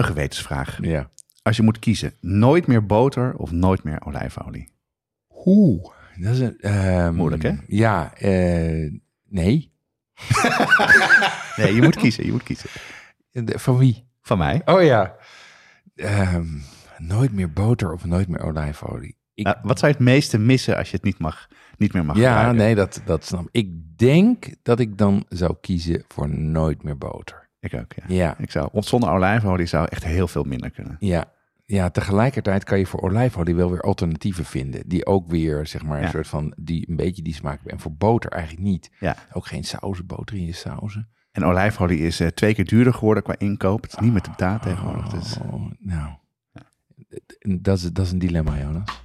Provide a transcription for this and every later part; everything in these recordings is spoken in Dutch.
een gewetensvraag. Ja. Als je moet kiezen, nooit meer boter of nooit meer olijfolie? Oeh, dat is een... ehm, Moeilijk, hè? Ja, eh, nee. Nee, je moet kiezen, je moet kiezen. De- Van wie? Van mij. Oh ja. Ehm, nooit meer boter of nooit meer olijfolie. Ik, Nou, wat zou je het meeste missen als je het niet, mag, niet meer mag ja, gebruiken? nee, dat, dat snap ik. Ik denk dat ik dan zou kiezen voor nooit meer boter. Ik ook, ja. Ja, Ik zou, zonder olijfolie zou echt heel veel minder kunnen. ja. Ja, tegelijkertijd kan je voor olijfolie wel weer alternatieven vinden. Die ook weer, zeg maar, een Ja. soort van, die een beetje die smaak hebben. En voor boter eigenlijk niet. Ja. Ook geen sauzen, boter in je sauzen. En olijfolie is eh, twee keer duurder geworden qua inkoop. Het is niet meer te betalen tegenwoordig. Dus. Oh, nou. Dat is, dat is een dilemma, Jonas.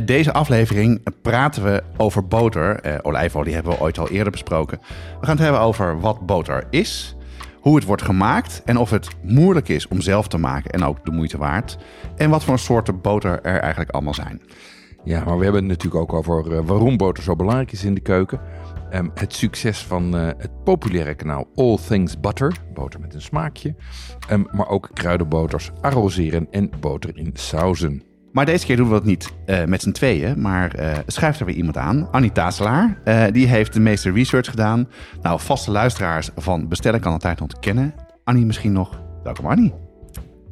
Deze aflevering praten we over boter. Eh, olijfolie hebben we ooit al eerder besproken. We gaan het hebben over wat boter is, hoe het wordt gemaakt en of het moeilijk is om zelf te maken en ook de moeite waard. En wat voor soorten boter er eigenlijk allemaal zijn. Ja, maar we hebben het natuurlijk ook over eh, waarom boter zo belangrijk is in de keuken. Ehm, het succes van eh, het populaire kanaal All Things Butter, boter met een smaakje. Ehm, maar ook kruidenboters, arroseren en boter in sauzen. Maar deze keer doen we dat niet eh, met z'n tweeën, maar eh schrijft er weer iemand aan. Annie Tazelaar, eh, die heeft de meeste research gedaan. Nou, vaste luisteraars van Bestellen kan altijd ontkennen. Annie misschien nog. Welkom Annie.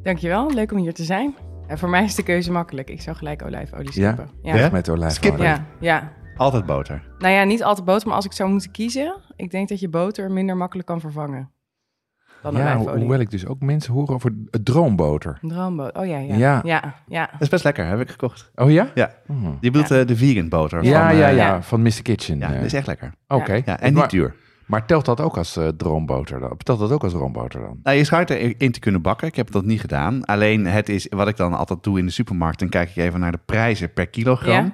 Dankjewel, leuk om hier te zijn. En voor mij is de keuze makkelijk. Ik zou gelijk olijfolie skippen. Ja, Ja? ja. Met olijfolie. Skippen. ja, ja. Altijd boter. Nou ja, niet altijd boter, maar als ik zou moeten kiezen, ik denk dat je boter minder makkelijk kan vervangen dan Ja, olijfolie. hoewel ik dus ook mensen hoor over het droomboter. Droomboter. Oh ja, ja. Ja. Ja, ja. Dat is best lekker, heb ik gekocht. Oh ja? Ja. Oh. Je bedoelt Ja. eh, de vegan boter. Ja, van, ja, eh, ja, ja. van Mr. Kitchen. Ja, dat is echt lekker. Oké. Ja, en niet duur. maar telt dat ook als eh, droomboter dan? Telt dat ook als droomboter dan? Nou, je schijnt erin te kunnen bakken. Ik heb dat niet gedaan. Alleen het is wat ik dan altijd doe in de supermarkt. Dan kijk ik even naar de prijzen per kilogram. Ja.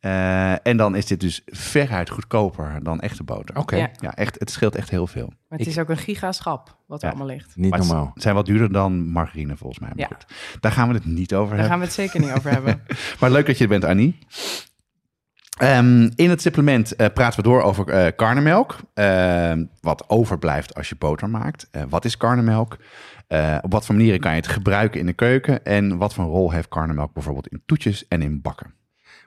Eh, en dan is dit dus veruit goedkoper dan echte boter. Oké, Ja. Ja, echt, het scheelt echt heel veel. Maar het Ik- is ook een gigaschap wat er Ja. allemaal ligt. niet Maar het normaal. zijn wat duurder dan margarine volgens mij. Maar Ja. goed, daar gaan we het niet over Daar hebben. gaan we het zeker niet over hebben. Maar leuk dat je er bent, Annie. Ehm, in het supplement eh, praten we door over eh karnemelk. Ehm, wat overblijft als je boter maakt. Eh, wat is karnemelk? Eh, op wat voor manieren kan je het gebruiken in de keuken? En wat voor rol heeft karnemelk bijvoorbeeld in toetjes en in bakken?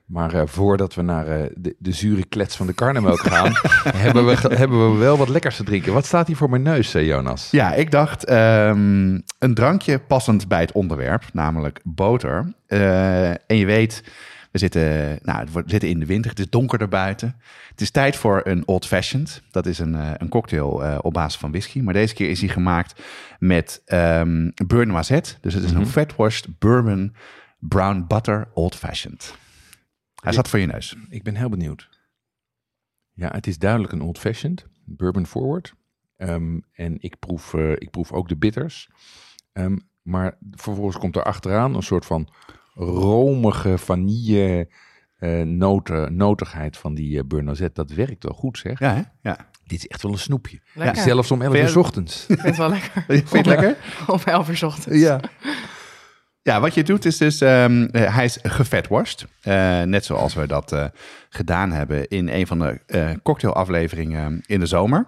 Maar eh, voordat we naar eh, de, de zure klets van de karnemelk gaan, hebben, we, hebben we wel wat lekkers te drinken. Wat staat hier voor mijn neus, eh, Jonas? Ja, ik dacht ehm, een drankje passend bij het onderwerp, namelijk boter. En je weet, we zitten, nou, we zitten in de winter, het is donkerder buiten. Het is tijd voor een Old Fashioned. Dat is een, een cocktail op basis van whisky. Maar deze keer is hij gemaakt met ehm Burn Noisette. Dus het is een fat-washed bourbon brown butter Old Fashioned. Hij zat voor je neus. Ik ben heel benieuwd. Ja, het is duidelijk een old-fashioned, bourbon forward. Ehm, en ik proef, eh, ik proef ook de bitters. Ehm, maar vervolgens komt er achteraan een soort van romige vanille eh, noten, notigheid van die uh, Bernazet. Dat werkt wel goed, zeg. Ja, hè? Ja. Dit is echt wel een snoepje. Lekker. Zelfs om 11 uur Vind 's je- ochtends. Vind het wel lekker. Vind je het lekker? Om 11 uur 's ochtends. ja. Ja, wat je doet is dus, ehm, eh, hij is gevetworst. Eh, net zoals we dat eh, gedaan hebben in een van de cocktailafleveringen in de zomer.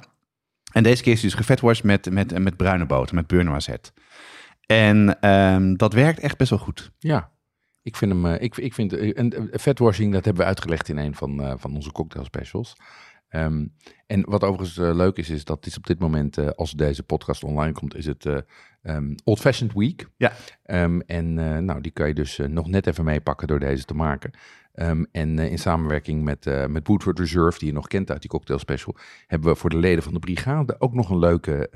En deze keer is hij dus gevetworst met, met, met bruine boter, met beurre noisette. En ehm, dat werkt echt best wel goed. Ja, ik vind hem. ik, ik vind en vetwashing, dat hebben we uitgelegd in een van, van onze cocktail specials. Ehm, en wat overigens leuk is, is dat is op dit moment, als deze podcast online komt, is het eh, ehm, Old Fashioned Week. Ja. Ehm, en eh, nou, die kan je dus eh, nog net even meepakken door deze te maken. Ehm, en eh, in samenwerking met, met Woodford Reserve, die je nog kent uit die cocktail special, hebben we voor de leden van de brigade ook nog een leuke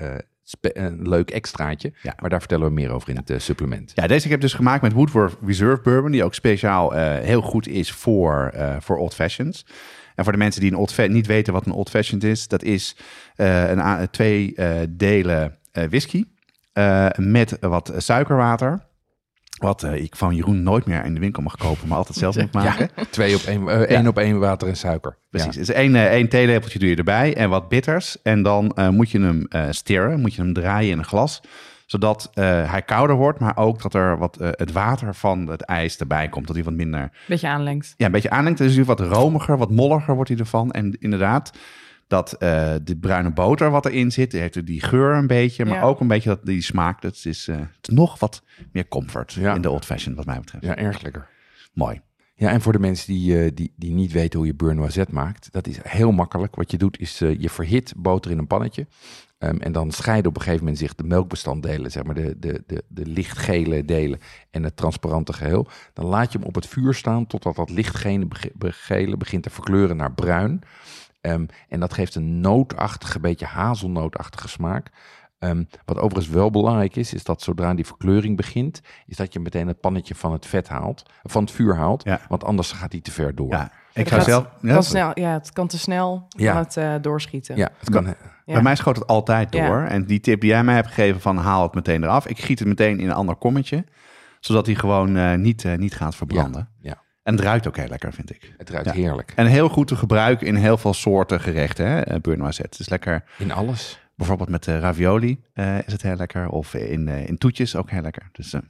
een leuk extraatje. Ja. Maar daar vertellen we meer over in het supplement. Ja, deze heb ik dus gemaakt met Woodworth Reserve Bourbon, die ook speciaal heel goed is voor, voor old fashions. En voor de mensen die een old niet weten wat een old fashioned is, dat is een, twee delen whisky met wat suikerwater. Wat eh, ik van Jeroen nooit meer in de winkel mag kopen, maar altijd zelf moet maken. Twee op één, eh, één op één water en suiker. Precies. Dus één, eh, één theelepeltje doe je erbij en wat bitters. En dan eh, moet je hem eh stirren, moet je hem draaien in een glas. Zodat eh, hij kouder wordt, maar ook dat er wat eh, het water van het ijs erbij komt. Dat hij wat minder, Beetje aanlengt. ja, een beetje aanlengt. Dus hij wat romiger, wat molliger wordt hij ervan. En inderdaad, dat eh, de bruine boter wat erin zit, heeft die geur een beetje. Maar Ja. ook een beetje dat, die smaak. Dat is, eh, nog wat meer comfort Ja. in de old fashion, wat mij betreft. Ja, erg lekker. Mooi. Ja, en voor de mensen die, eh, die, die niet weten hoe je beurre noisette maakt, dat is heel makkelijk. Wat je doet is, je verhit boter in een pannetje. Ehm, en dan scheiden op een gegeven moment zich de melkbestanddelen, zeg maar de, de, de, de lichtgele delen en het transparante geheel. Dan laat je hem op het vuur staan totdat dat lichtgele begint te verkleuren naar bruin. Ehm, en dat geeft een nootachtige, beetje hazelnootachtige smaak. Ehm, wat overigens wel belangrijk is, is dat zodra die verkleuring begint, is dat je meteen het pannetje van het vet haalt, van het vuur haalt, Ja. want anders gaat hij te ver door. Ja, ik gaat- zelf... Ja, Kan snel, ja, het kan te snel Ja. kan het eh, doorschieten. Ja, het kan. Ja. Bij mij schoot het altijd door. Ja. En die tip die jij mij hebt gegeven van haal het meteen eraf. Ik giet het meteen in een ander kommetje. Zodat hij gewoon eh, niet, eh, niet gaat verbranden. ja. En het ruikt ook heel lekker, vind ik. Het ruikt Ja. heerlijk. En heel goed te gebruiken in heel veel soorten gerechten. Hè? eh, beurre noisette. Het is lekker, In alles. bijvoorbeeld met de ravioli eh, is het heel lekker. Of in, eh, in toetjes ook heel lekker. Dus eh,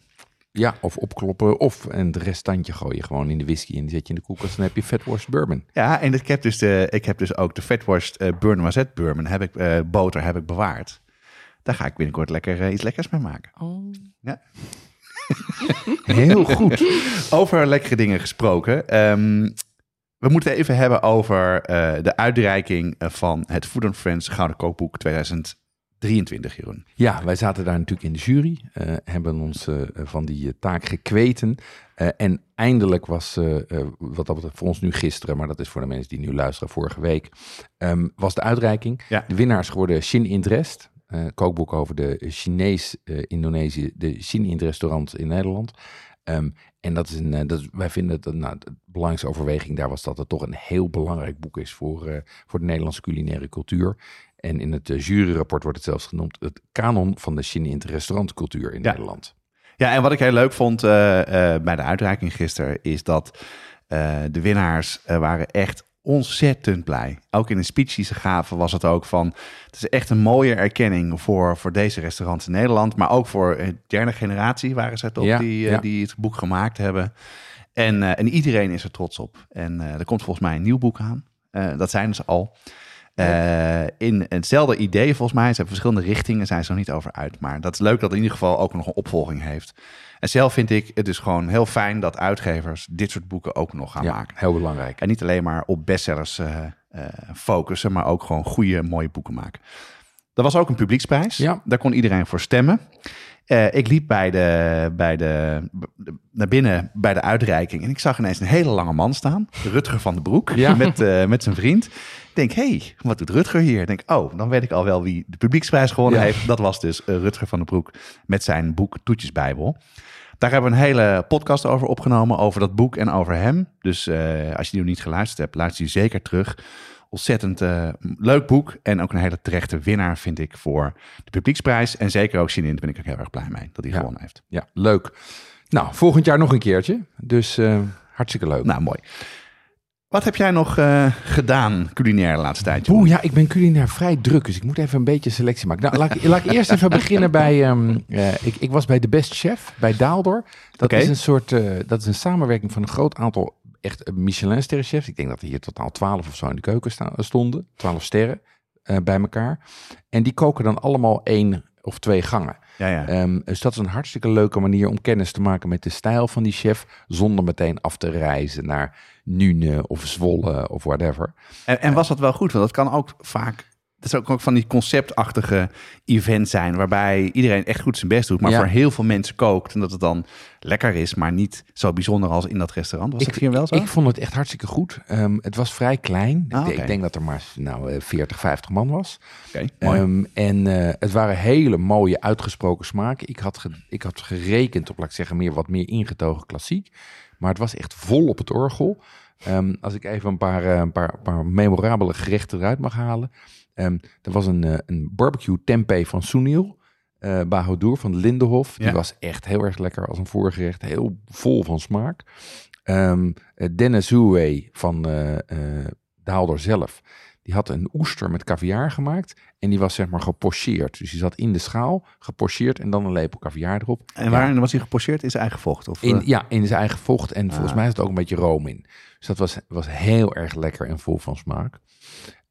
Ja, of opkloppen of een restantje gooien gewoon in de whisky en die zet je in de koelkast. Dan heb je fatworst bourbon. ja, en ik heb dus, de, ik heb dus ook de vetworst eh noisette bourbon. Heb ik, eh, boter heb ik bewaard. Daar ga ik binnenkort lekker eh, iets lekkers mee maken. Oh. Heel goed. Over lekkere dingen gesproken. ehm, we moeten even hebben over eh, de uitreiking eh, van het Food and Friends Gouden Kookboek 2023, Jeroen. Ja, wij zaten daar natuurlijk in de jury, eh, hebben ons van die taak gekweten. En eindelijk was, wat dat betreft voor ons nu gisteren, maar dat is voor de mensen die nu luisteren vorige week, ehm, was de uitreiking. Ja. De winnaar is geworden Shin Interest, eh, kookboek over de Chinees-Indonesië, de Shin Int restaurant in Nederland. Ehm, en dat is een, eh, dat is- wij vinden dat nou, de belangrijkste overweging daar was dat het toch een heel belangrijk boek is voor, eh, voor de Nederlandse culinaire cultuur. En in het eh, juryrapport wordt het zelfs genoemd het kanon van de Shin Int restaurantcultuur in Ja. Nederland. Ja, en wat ik heel leuk vond eh, eh, bij de uitreiking gisteren is dat eh, de winnaars eh, waren echt ontzettend blij. Ook in de speech die ze gaven was het ook van... het is echt een mooie erkenning voor, voor deze restaurants in Nederland... maar ook voor de derde generatie waren ze toch Ja, die, eh, ja. die het boek gemaakt hebben. En, eh, en iedereen is er trots op. En eh, er komt volgens mij een nieuw boek aan. Eh, dat zijn ze al. Eh, in hetzelfde idee volgens mij. Ze hebben verschillende richtingen, zijn ze nog niet over uit. Maar dat is leuk dat het in ieder geval ook nog een opvolging heeft. En zelf vind ik het dus gewoon heel fijn dat uitgevers dit soort boeken ook nog gaan Ja, maken. heel belangrijk. En niet alleen maar op bestsellers eh, eh, focussen, maar ook gewoon goede, mooie boeken maken. Er was ook een publieksprijs. Ja. Daar kon iedereen voor stemmen. Ik liep bij de, bij de, naar binnen bij de uitreiking en ik zag ineens een hele lange man staan. Rutger van den Broek, Ja. met, met zijn vriend. Denk, hé, hey, wat doet Rutger hier? Ik denk, oh, dan weet ik al wel wie de publieksprijs gewonnen Ja. heeft. Dat was dus eh, Rutger van den Broek met zijn boek Toetjesbijbel. Daar hebben we een hele podcast over opgenomen, over dat boek en over hem. Dus eh, als je die nog niet geluisterd hebt, luister die zeker terug. Ontzettend eh, leuk boek en ook een hele terechte winnaar vind ik voor de publieksprijs. En zeker ook Sinin, daar ben ik ook heel erg blij mee dat hij Ja. gewonnen heeft. Ja, leuk. Nou, volgend jaar nog een keertje. Dus hartstikke leuk. Nou, mooi. Wat heb jij nog eh, gedaan culinair de laatste tijd? Oeh, ja, ik ben culinair vrij druk, dus ik moet even een beetje selectie maken. Nou, laat ik, laat ik eerst even beginnen bij... ehm, eh, ik, ik was bij de Best Chef, bij Daaldor. Dat is een soort... eh, dat is een samenwerking van een groot aantal echt Michelin-sterrenchefs. Ik denk dat er hier totaal 12 of zo in de keuken sta- stonden. 12 sterren bij elkaar. En die koken dan allemaal één of twee gangen. Ja, ja. Ehm, dus dat is een hartstikke leuke manier om kennis te maken met de stijl van die chef, zonder meteen af te reizen naar Nune of Zwolle of whatever. En, en was dat wel goed? Want dat kan ook vaak dat zou ook van die conceptachtige events zijn, waarbij iedereen echt goed zijn best doet, maar Ja. voor heel veel mensen kookt en dat het dan lekker is, maar niet zo bijzonder als in dat restaurant. Was ik, dat hier wel zo? Ik vond het echt hartstikke goed. Ehm, het was vrij klein. Ah, ik, denk- oké. ik denk dat er maar nou, eh, 40, 50 man was. Oké. Ehm, en eh, het waren hele mooie uitgesproken smaken. Ik had, ge- ik had gerekend op, laat ik zeggen, meer, wat meer ingetogen klassiek. Maar het was echt vol op het orgel. Ehm, als ik even een paar, eh, een paar, paar memorabele gerechten eruit mag halen. Ehm, er was een, eh, een barbecue tempeh van Sunil. Bahodur van de Lindenhof. Die Ja. was echt heel erg lekker als een voorgerecht. Heel vol van smaak. Eh, Dennis Huwe van de haalder zelf. Die had een oester met caviar gemaakt. En die was zeg maar gepocheerd. Dus die zat in de schaal, gepocheerd en dan een lepel caviar erop. en waarin was hij gepocheerd? In zijn eigen vocht? Of, In, eh, ja, in zijn eigen vocht. En volgens Ah. mij zit er ook een beetje room in. Dus dat was, was heel erg lekker en vol van smaak.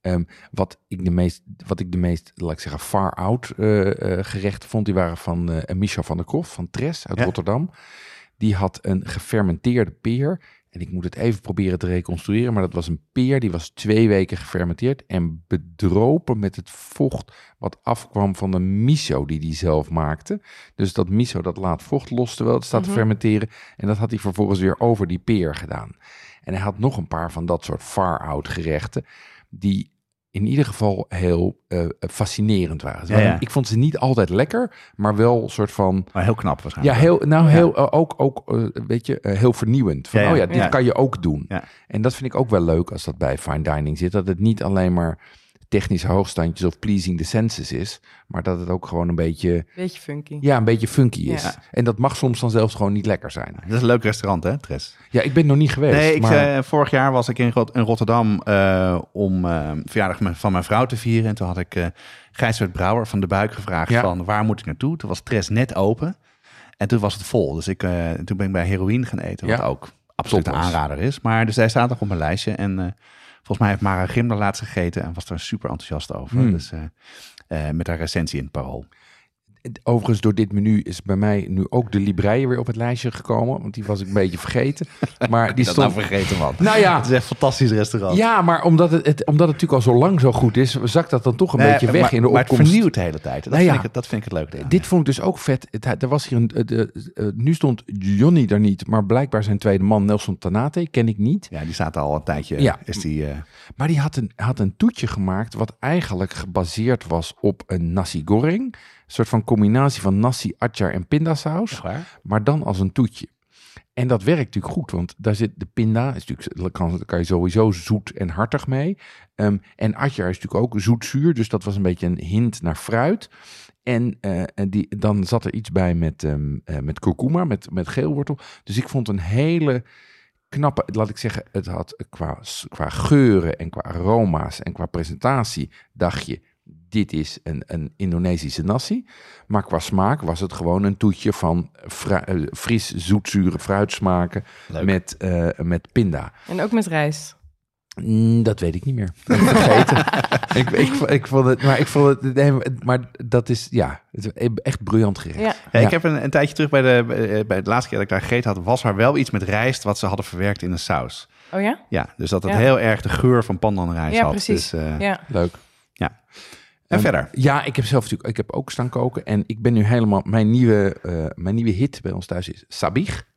Ehm, wat, ik de meest, wat ik de meest, laat ik zeggen, far-out eh, eh, gerechten vond, die waren van eh Michel van der Kroft van Tres uit Ja. Rotterdam. Die had een gefermenteerde peer. En ik moet het even proberen te reconstrueren. Maar dat was een peer die was twee weken gefermenteerd. En bedropen met het vocht wat afkwam van de miso die hij zelf maakte. Dus dat miso dat laat vocht los terwijl het staat te Mhm. fermenteren. En dat had hij vervolgens weer over die peer gedaan. En hij had nog een paar van dat soort far-out gerechten. Die in ieder geval heel eh, fascinerend waren. Ja, ja. Ik vond ze niet altijd lekker, maar wel een soort van... maar heel knap Ja, waarschijnlijk. heel, nou, Ja. heel, eh, ook, ook eh, weet je, eh, heel vernieuwend. Van, Ja, ja. oh ja, dit Ja. kan je ook doen. Ja. En dat vind ik ook wel leuk als dat bij fine dining zit. Dat het niet alleen maar technische hoogstandjes of pleasing the senses is, maar dat het ook gewoon een beetje, Beetje funky. ja, een beetje funky is. Ja. En dat mag soms dan zelfs gewoon niet lekker zijn. Dat is een leuk restaurant, hè, Tres? Ja, ik ben nog niet geweest. Nee, ik, maar, eh, vorig jaar was ik in, Rot- in Rotterdam eh, om eh, verjaardag van mijn vrouw te vieren. En toen had ik eh Gijsbert Brouwer van de Buik gevraagd Ja. van waar moet ik naartoe? Toen was Tres net open en toen was het vol. Dus ik, eh, toen ben ik bij Heroïne gaan eten, wat Ja. ook absoluut een aanrader is. Maar dus hij staat nog op mijn lijstje. En eh, volgens mij heeft Mara Grim er laatst gegeten en was er super enthousiast over. Hmm. Dus eh, eh, met haar recensie in het parool. Overigens, door dit menu is bij mij nu ook de Libreie weer op het lijstje gekomen. Want die was ik een beetje vergeten. Maar die dat stond... nou vergeten, man. Nou ja, Het is echt een fantastisch restaurant. ja, maar omdat het, het, omdat het natuurlijk al zo lang zo goed is, zakt dat dan toch een Nee, beetje weg maar, in de maar opkomst. het vernieuwt de hele tijd. Dat, Nou ja. vind, ik, dat vind ik het leuk. Dit vond ik dus ook vet. Het, er was hier een, eh, de, eh, nu stond Johnny er niet, maar blijkbaar zijn tweede man Nelson Tanate, ken ik niet. Ja, die staat al een tijdje. Ja. Is die, eh, Maar die had een, had een toetje gemaakt wat eigenlijk gebaseerd was op een nasi goreng. Een soort van combinatie van nasi, atjar en pindasaus. waar? maar dan als een toetje. En dat werkt natuurlijk goed, want daar zit de pinda, is natuurlijk, kan, kan je sowieso zoet en hartig mee. Ehm, en atjar is natuurlijk ook zoetzuur, dus dat was een beetje een hint naar fruit. En, eh, die, dan zat er iets bij met, eh, met kurkuma, met, met geelwortel. Dus ik vond een hele knappe, laat ik zeggen, het had qua, qua geuren en qua aroma's en qua presentatie, dacht je, dit is een, een Indonesische nasi. Maar qua smaak was het gewoon een toetje van fru- eh, fris, zoetzure fruitsmaken Leuk. met, eh, met pinda. En ook met rijst. Mm, dat weet ik niet meer. Ik vergeten. ik, ik, ik vond het, maar ik vond het, nee, maar dat is, ja, het is echt briljant gerecht. Ja. Ja, Ja. Ik heb een, een tijdje terug bij de, bij- bij de laatste keer dat ik daar gegeten had, was er wel iets met rijst wat ze hadden verwerkt in een saus. Oh ja? Ja, dus dat het Ja. heel erg de geur van pandanrijst Ja, had. precies. Dus, eh, Ja. Leuk. En verder? Ja, ik heb zelf natuurlijk, ik heb ook staan koken. En ik ben nu helemaal, mijn nieuwe, eh, mijn nieuwe hit bij ons thuis is sabich.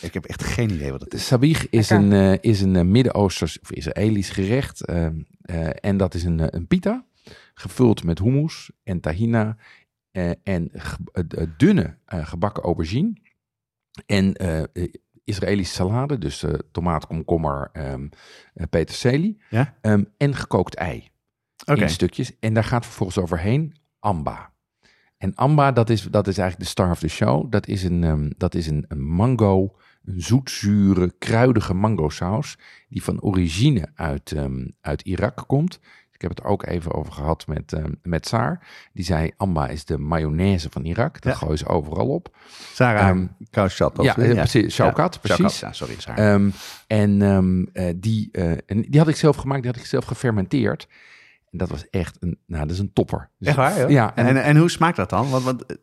Ik heb echt geen idee wat het is. Sabich is Lekker. een, eh, is een eh, Midden-Oosters of Israëlisch gerecht. ehm, eh, en dat is een, eh, een pita, gevuld met hummus en tahina. eh, en eh, eh, dunne eh, gebakken aubergine. En eh, eh, Israëlische salade, dus eh, tomaat, komkommer, ehm eh, peterselie. Ja? Ehm, en gekookt ei In stukjes. En daar gaat vervolgens overheen amba. En amba, dat is, dat is eigenlijk de star of the show. Dat is een, ehm, dat is een, een mango, een zoetzure, kruidige mango saus... die van origine uit, ehm, uit Irak komt. Ik heb het er ook even over gehad met, ehm, met Saar. Die zei, amba is de mayonaise van Irak. Dat Ja. gooien ze overal op. Sarah Kaushat. of- ja, precies. Shaukat, Ja, precies. Ja, sorry. Ehm, en, eh, die, eh, en die had ik zelf gemaakt, die had ik zelf gefermenteerd. En dat was echt een, nou, dat is een topper. Dus- Echt waar, joh? Ja, en, En, hoe smaakt dat dan? Want, want, eh,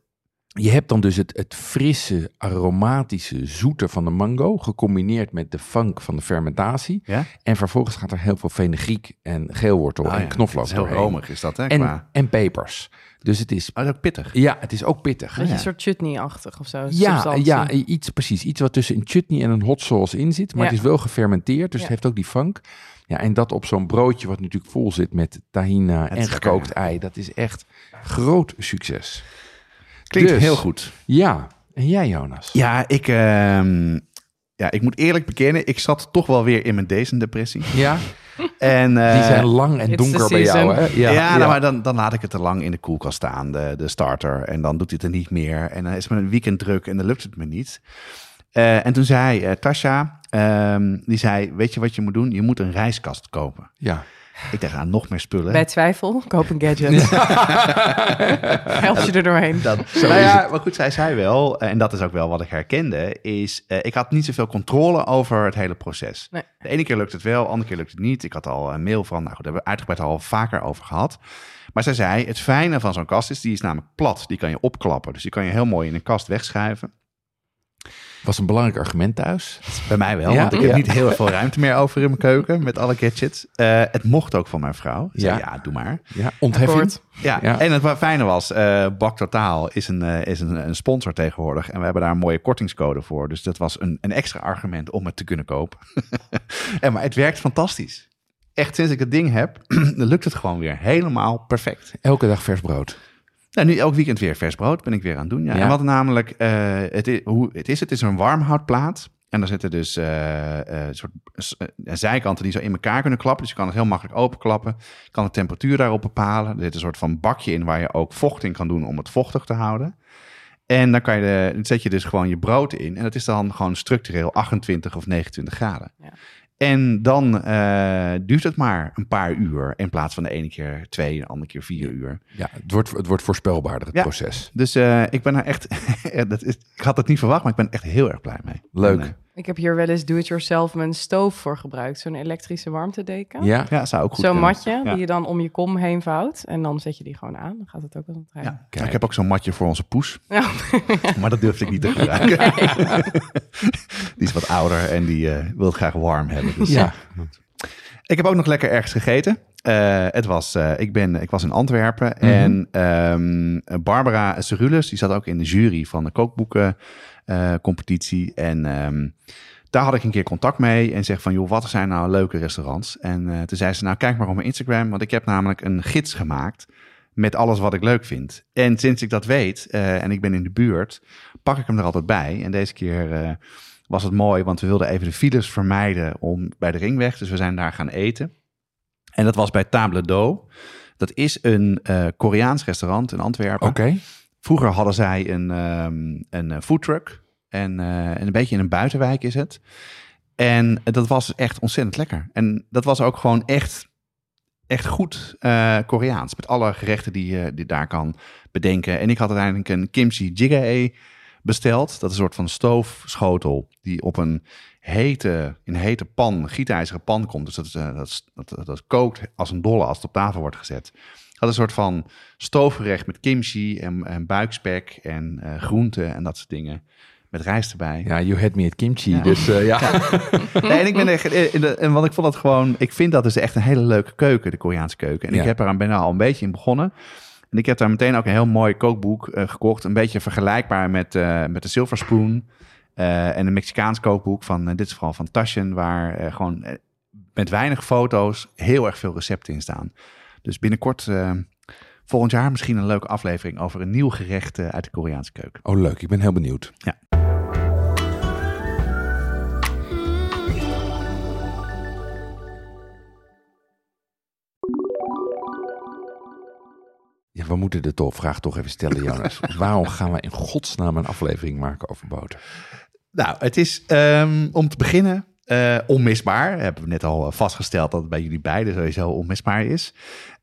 je hebt dan dus het, het frisse, aromatische, zoete van de mango, gecombineerd met de funk van de fermentatie. Ja? En vervolgens gaat er heel veel fenugreek en geelwortel Ah, en ja. knoflook is heel doorheen. romig is dat, hè? qua- En, en pepers. Dus het is, Oh, is ook pittig. ja, het is ook pittig. Ja. een soort chutney-achtig of zo. Ja, substantie. ja, iets precies. Iets wat tussen een chutney en een hot sauce in zit. Maar Ja. het is wel gefermenteerd, dus Ja. het heeft ook die funk. Ja, en dat op zo'n broodje wat natuurlijk vol zit met tahina Het en gekookt lekker, ei. Dat is echt groot succes. Klinkt Dus- heel goed. Ja, en jij Jonas? Ja, ik, ehm, ja, ik moet eerlijk bekennen, ik zat toch wel weer in mijn depressie. Ja, En, eh, die zijn lang en donker bij jou, hè? season. Ja, nou, maar dan, dan laat ik het te lang in de koelkast staan, de, de starter. En dan doet hij het er niet meer. En dan is een weekend druk en dan lukt het me niet. Eh, en toen zei eh, Tasha, ehm, die zei, weet je wat je moet doen? Je moet een reiskast kopen. ja. Ik dacht, aan nog meer spullen. Bij twijfel, koop een gadget. Help je er doorheen. Dat, nou ja, maar goed, zij zei wel, en dat is ook wel wat ik herkende, is eh, ik had niet zoveel controle over het hele proces. Nee. De ene keer lukt het wel, de andere keer lukt het niet. Ik had al een mail van, nou goed, daar hebben we uitgebreid al vaker over gehad. Maar zij zei, het fijne van zo'n kast is, die is namelijk plat. Die kan je opklappen, dus die kan je heel mooi in een kast wegschuiven. Was een belangrijk argument thuis. Bij mij wel, Ja, want ik heb ja. niet heel veel ruimte meer over in mijn keuken met alle gadgets. Eh, het mocht ook van mijn vrouw. Ze zei, Ja. ja, doe maar. Ja, ontheffing. Akkoord. Ja, Ja. en het fijne was, eh Bak Totaal is, een, eh, is een, een sponsor tegenwoordig. En we hebben daar een mooie kortingscode voor. Dus dat was een, een extra argument om het te kunnen kopen. en, maar het werkt fantastisch. Echt, sinds ik het ding heb, lukt het gewoon weer helemaal perfect. Elke dag vers brood. Nou, nu elk weekend weer vers brood ben ik weer aan het doen. Ja. Ja. En wat namelijk, eh, het, is, hoe, het is, het is een warmhoutplaat. En daar zitten dus eh, soort zijkanten die zo in elkaar kunnen klappen. Dus je kan het heel makkelijk openklappen. Je kan de temperatuur daarop bepalen. Er zit een soort van bakje in waar je ook vocht in kan doen om het vochtig te houden. En dan kan je de, dan zet je dus gewoon je brood in. En dat is dan gewoon structureel 28 of 29 graden. Ja. En dan eh, duurt het maar een paar uur. In plaats van de ene keer twee, de andere keer vier uur. Ja, het wordt, het wordt voorspelbaarder, het Ja. proces. Dus eh, ik ben er echt. dat is, ik had het niet verwacht, maar ik ben echt heel erg blij mee. Leuk. En, Ik heb hier wel eens do-it-yourself mijn stoof voor gebruikt. Zo'n elektrische warmtedeken. Ja, ja, zou ook goed Zo'n matje Ja. die je dan om je kom heen vouwt. En dan zet je die gewoon aan. Dan gaat het ook als een trein. Ja. Kijk. Ik heb ook zo'n matje voor onze poes, Ja. maar dat durfde ik niet te gebruiken. die is wat ouder en die eh, wil het graag warm hebben. Dus. ja. Ik heb ook nog lekker ergens gegeten. Eh, het was, eh, ik, ben, ik was in Antwerpen en ehm, Barbara Cerulus, die zat ook in de jury van de kookboekencompetitie. en ehm, daar had ik een keer contact mee en zeg van, joh, wat zijn nou leuke restaurants? En eh, toen zei ze, nou kijk maar op mijn Instagram, want ik heb namelijk een gids gemaakt met alles wat ik leuk vind. En sinds ik dat weet eh, en ik ben in de buurt, pak ik hem er altijd bij. En deze keer eh, was het mooi, want we wilden even de files vermijden om bij de ringweg. Dus we zijn daar gaan eten. En dat was bij Table d'Eau. Dat is een eh, Koreaans restaurant in Antwerpen. Oké. Vroeger hadden zij een, ehm een eh, foodtruck. En, eh, en een beetje in een buitenwijk is het. En dat was echt ontzettend lekker. En dat was ook gewoon echt, echt goed eh, Koreaans. Met alle gerechten die je daar kan bedenken. En ik had uiteindelijk een kimchi jjigae besteld. Dat is een soort van stoofschotel die op een hete, in een hete pan, gietijzeren pan komt. Dus dat, dat, dat, dat kookt als een dolle als het op tafel wordt gezet. Is een soort van stoofgerecht met kimchi en, en buikspek en eh groenten en dat soort dingen. Met rijst erbij. Ja, you had me at kimchi. Ja. Dus eh, ja. Nee, en ik ben echt, eh, in de, en want ik vond dat gewoon, ik vind dat dus echt een hele leuke keuken, de Koreaanse keuken. En Ja. ik heb er bijna al een beetje in begonnen. En ik heb daar meteen ook een heel mooi kookboek gekocht. Een beetje vergelijkbaar met, met de Silver Spoon. en een Mexicaans kookboek van, dit is vooral van Taschen, waar gewoon met weinig foto's heel erg veel recepten in staan. Dus binnenkort, eh, volgend jaar misschien een leuke aflevering over een nieuw gerecht eh, uit de Koreaanse keuken. Oh, leuk. Ik ben heel benieuwd. Ja. Ja, we moeten de toch, vraag toch even stellen, Jonas. Waarom gaan we in godsnaam een aflevering maken over boter? Nou, het is ehm, om te beginnen eh, onmisbaar. Hebben we net al vastgesteld dat het bij jullie beiden sowieso onmisbaar is.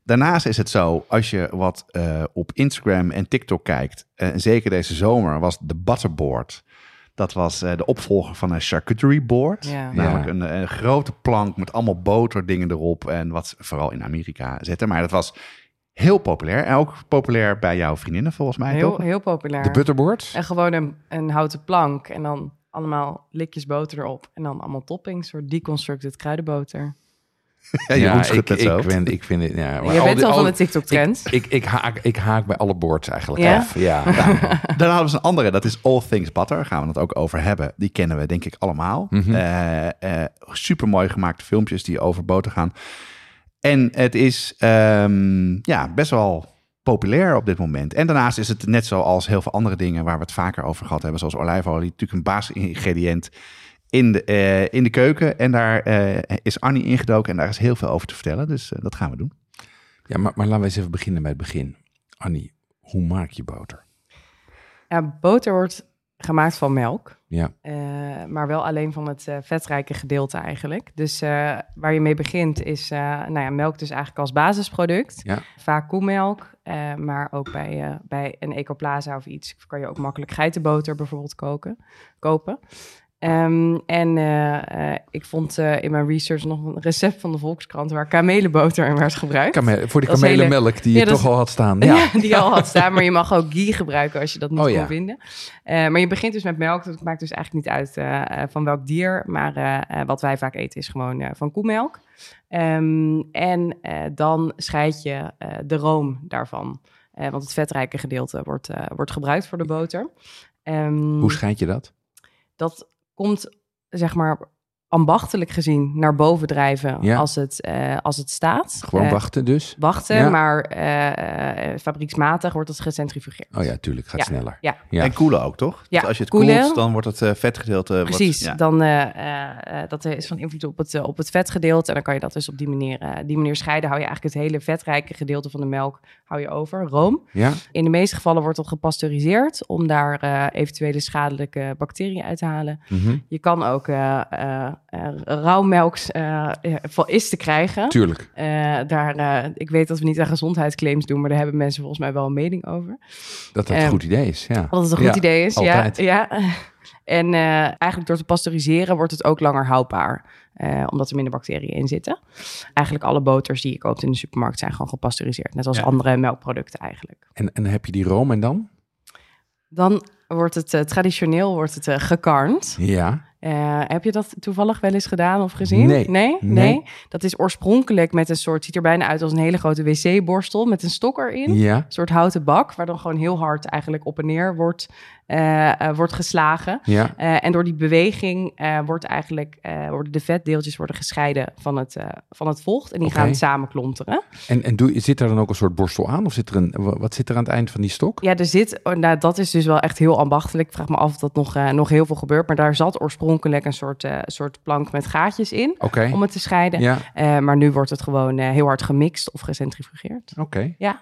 Daarnaast is het zo, als je wat eh, op Instagram en TikTok kijkt, eh, en zeker deze zomer, was de Butterboard. Dat was eh, de opvolger van een charcuterie board. Ja. Namelijk Ja. een, een grote plank met allemaal boterdingen erop. En wat ze vooral in Amerika zetten. Maar dat was Heel populair. En ook populair bij jouw vriendinnen volgens mij, Heel, toch? heel populair. De butterboards? En gewoon een, een houten plank en dan allemaal likjes boter erop. En dan allemaal toppings, soort deconstructed kruidenboter. Ja, schudt ik, ik, vind, ik vind het... Ja, maar Je al bent die- al van de TikTok-trend. Ik, ik, ik, haak, ik haak bij alle boards eigenlijk Ja? af. Ja. Dan hadden we een andere, dat is All Things Butter. Daar gaan we het ook over hebben. Die kennen we denk ik allemaal. Mhm. super mooi gemaakte filmpjes die over boter gaan. En het is ehm, ja, best wel populair op dit moment. En daarnaast is het net zoals heel veel andere dingen waar we het vaker over gehad hebben, zoals olijfolie, natuurlijk een basisingrediënt in de, eh, in de keuken. En daar eh, is Annie ingedoken en daar is heel veel over te vertellen. Dus eh, dat gaan we doen. ja, maar, maar laten we eens even beginnen bij het begin. Annie, hoe maak je boter? Ja, boter wordt gemaakt van melk. Ja. Eh, maar wel alleen van het eh, vetrijke gedeelte eigenlijk. Dus eh, waar je mee begint is eh, nou ja, melk dus eigenlijk als basisproduct. Ja. Vaak koemelk, eh, maar ook bij, eh, bij een Ecoplaza of iets kan je ook makkelijk geitenboter bijvoorbeeld koken, kopen. Ehm, en eh, eh, ik vond eh, in mijn research nog een recept van de Volkskrant waar kamelenboter in werd gebruikt. Voor hele- kamelenmelk die je Ja, toch is- al had staan. Ja. Ja. die al had staan, maar je mag ook ghee gebruiken als je dat niet Oh, kon ja. vinden. Maar je begint dus met melk. Dat maakt dus eigenlijk niet uit van welk dier. Maar wat wij vaak eten is gewoon van koemelk. Ehm, en dan scheid je de room daarvan. Want het vetrijke gedeelte wordt, wordt gebruikt voor de boter. Ehm, Hoe scheid je dat? dat komt, zeg maar, ambachtelijk gezien naar boven drijven Ja. als, het, eh, als het staat. Gewoon Eh, wachten dus? wachten, Ja. maar eh, eh, fabrieksmatig wordt het gecentrifugeerd. Oh ja, tuurlijk. Gaat Ja. sneller. Ja. Ja. En koelen ook, toch? Ja, Dus als je het koelen. koelt, dan wordt het vetgedeelte... Precies, ja. dan eh, eh, eh, dat is van invloed op het, op het vetgedeelte. En dan kan je dat dus op die manier, eh, die manier scheiden. Hou je eigenlijk het hele vetrijke gedeelte van de melk hou je over, room. Ja? In de meeste gevallen wordt dat gepasteuriseerd om daar eh, eventuele schadelijke bacteriën uit te halen. Mhm. Je kan ook eh eh eh, rauwmelk eh, eh, van is te krijgen. Tuurlijk. Daar, ik weet dat we niet aan gezondheidsclaims doen, maar daar hebben mensen volgens mij wel een mening over. Dat dat een Ehm, goed idee is. Ja. Dat het een goed Ja, idee is, altijd. ja. ja. En eigenlijk door te pasteuriseren wordt het ook langer houdbaar. omdat er minder bacteriën in zitten. Eigenlijk alle boters die je koopt in de supermarkt zijn gewoon gepasteuriseerd. Net als Ja. andere melkproducten eigenlijk. En, en heb je die room en dan? Dan wordt het traditioneel wordt het, gekarnd. Ja. Eh, heb je dat toevallig wel eens gedaan of gezien? Nee. Nee? Nee. Dat is oorspronkelijk met een soort, ziet er bijna uit als een hele grote wc-borstel met een stok erin. Ja. Een soort houten bak, waar dan gewoon heel hard eigenlijk op en neer wordt, eh, eh, wordt geslagen. Ja. Eh, en door die beweging wordt eigenlijk, worden de vetdeeltjes worden gescheiden van het, van het vocht. En die gaan samen klonteren. En, en doe, zit er dan ook een soort borstel aan? Of zit er een, wa- wat zit er aan het eind van die stok? Ja, er zit, oh, nou, dat is dus wel echt heel ambachtelijk. Ik vraag me af of dat nog, nog heel veel gebeurt. Maar daar zat oorspronkelijk een soort, soort plank met gaatjes in om het te scheiden. Ja. Maar nu wordt het gewoon heel hard gemixt of gecentrifugeerd. Oké. Ja.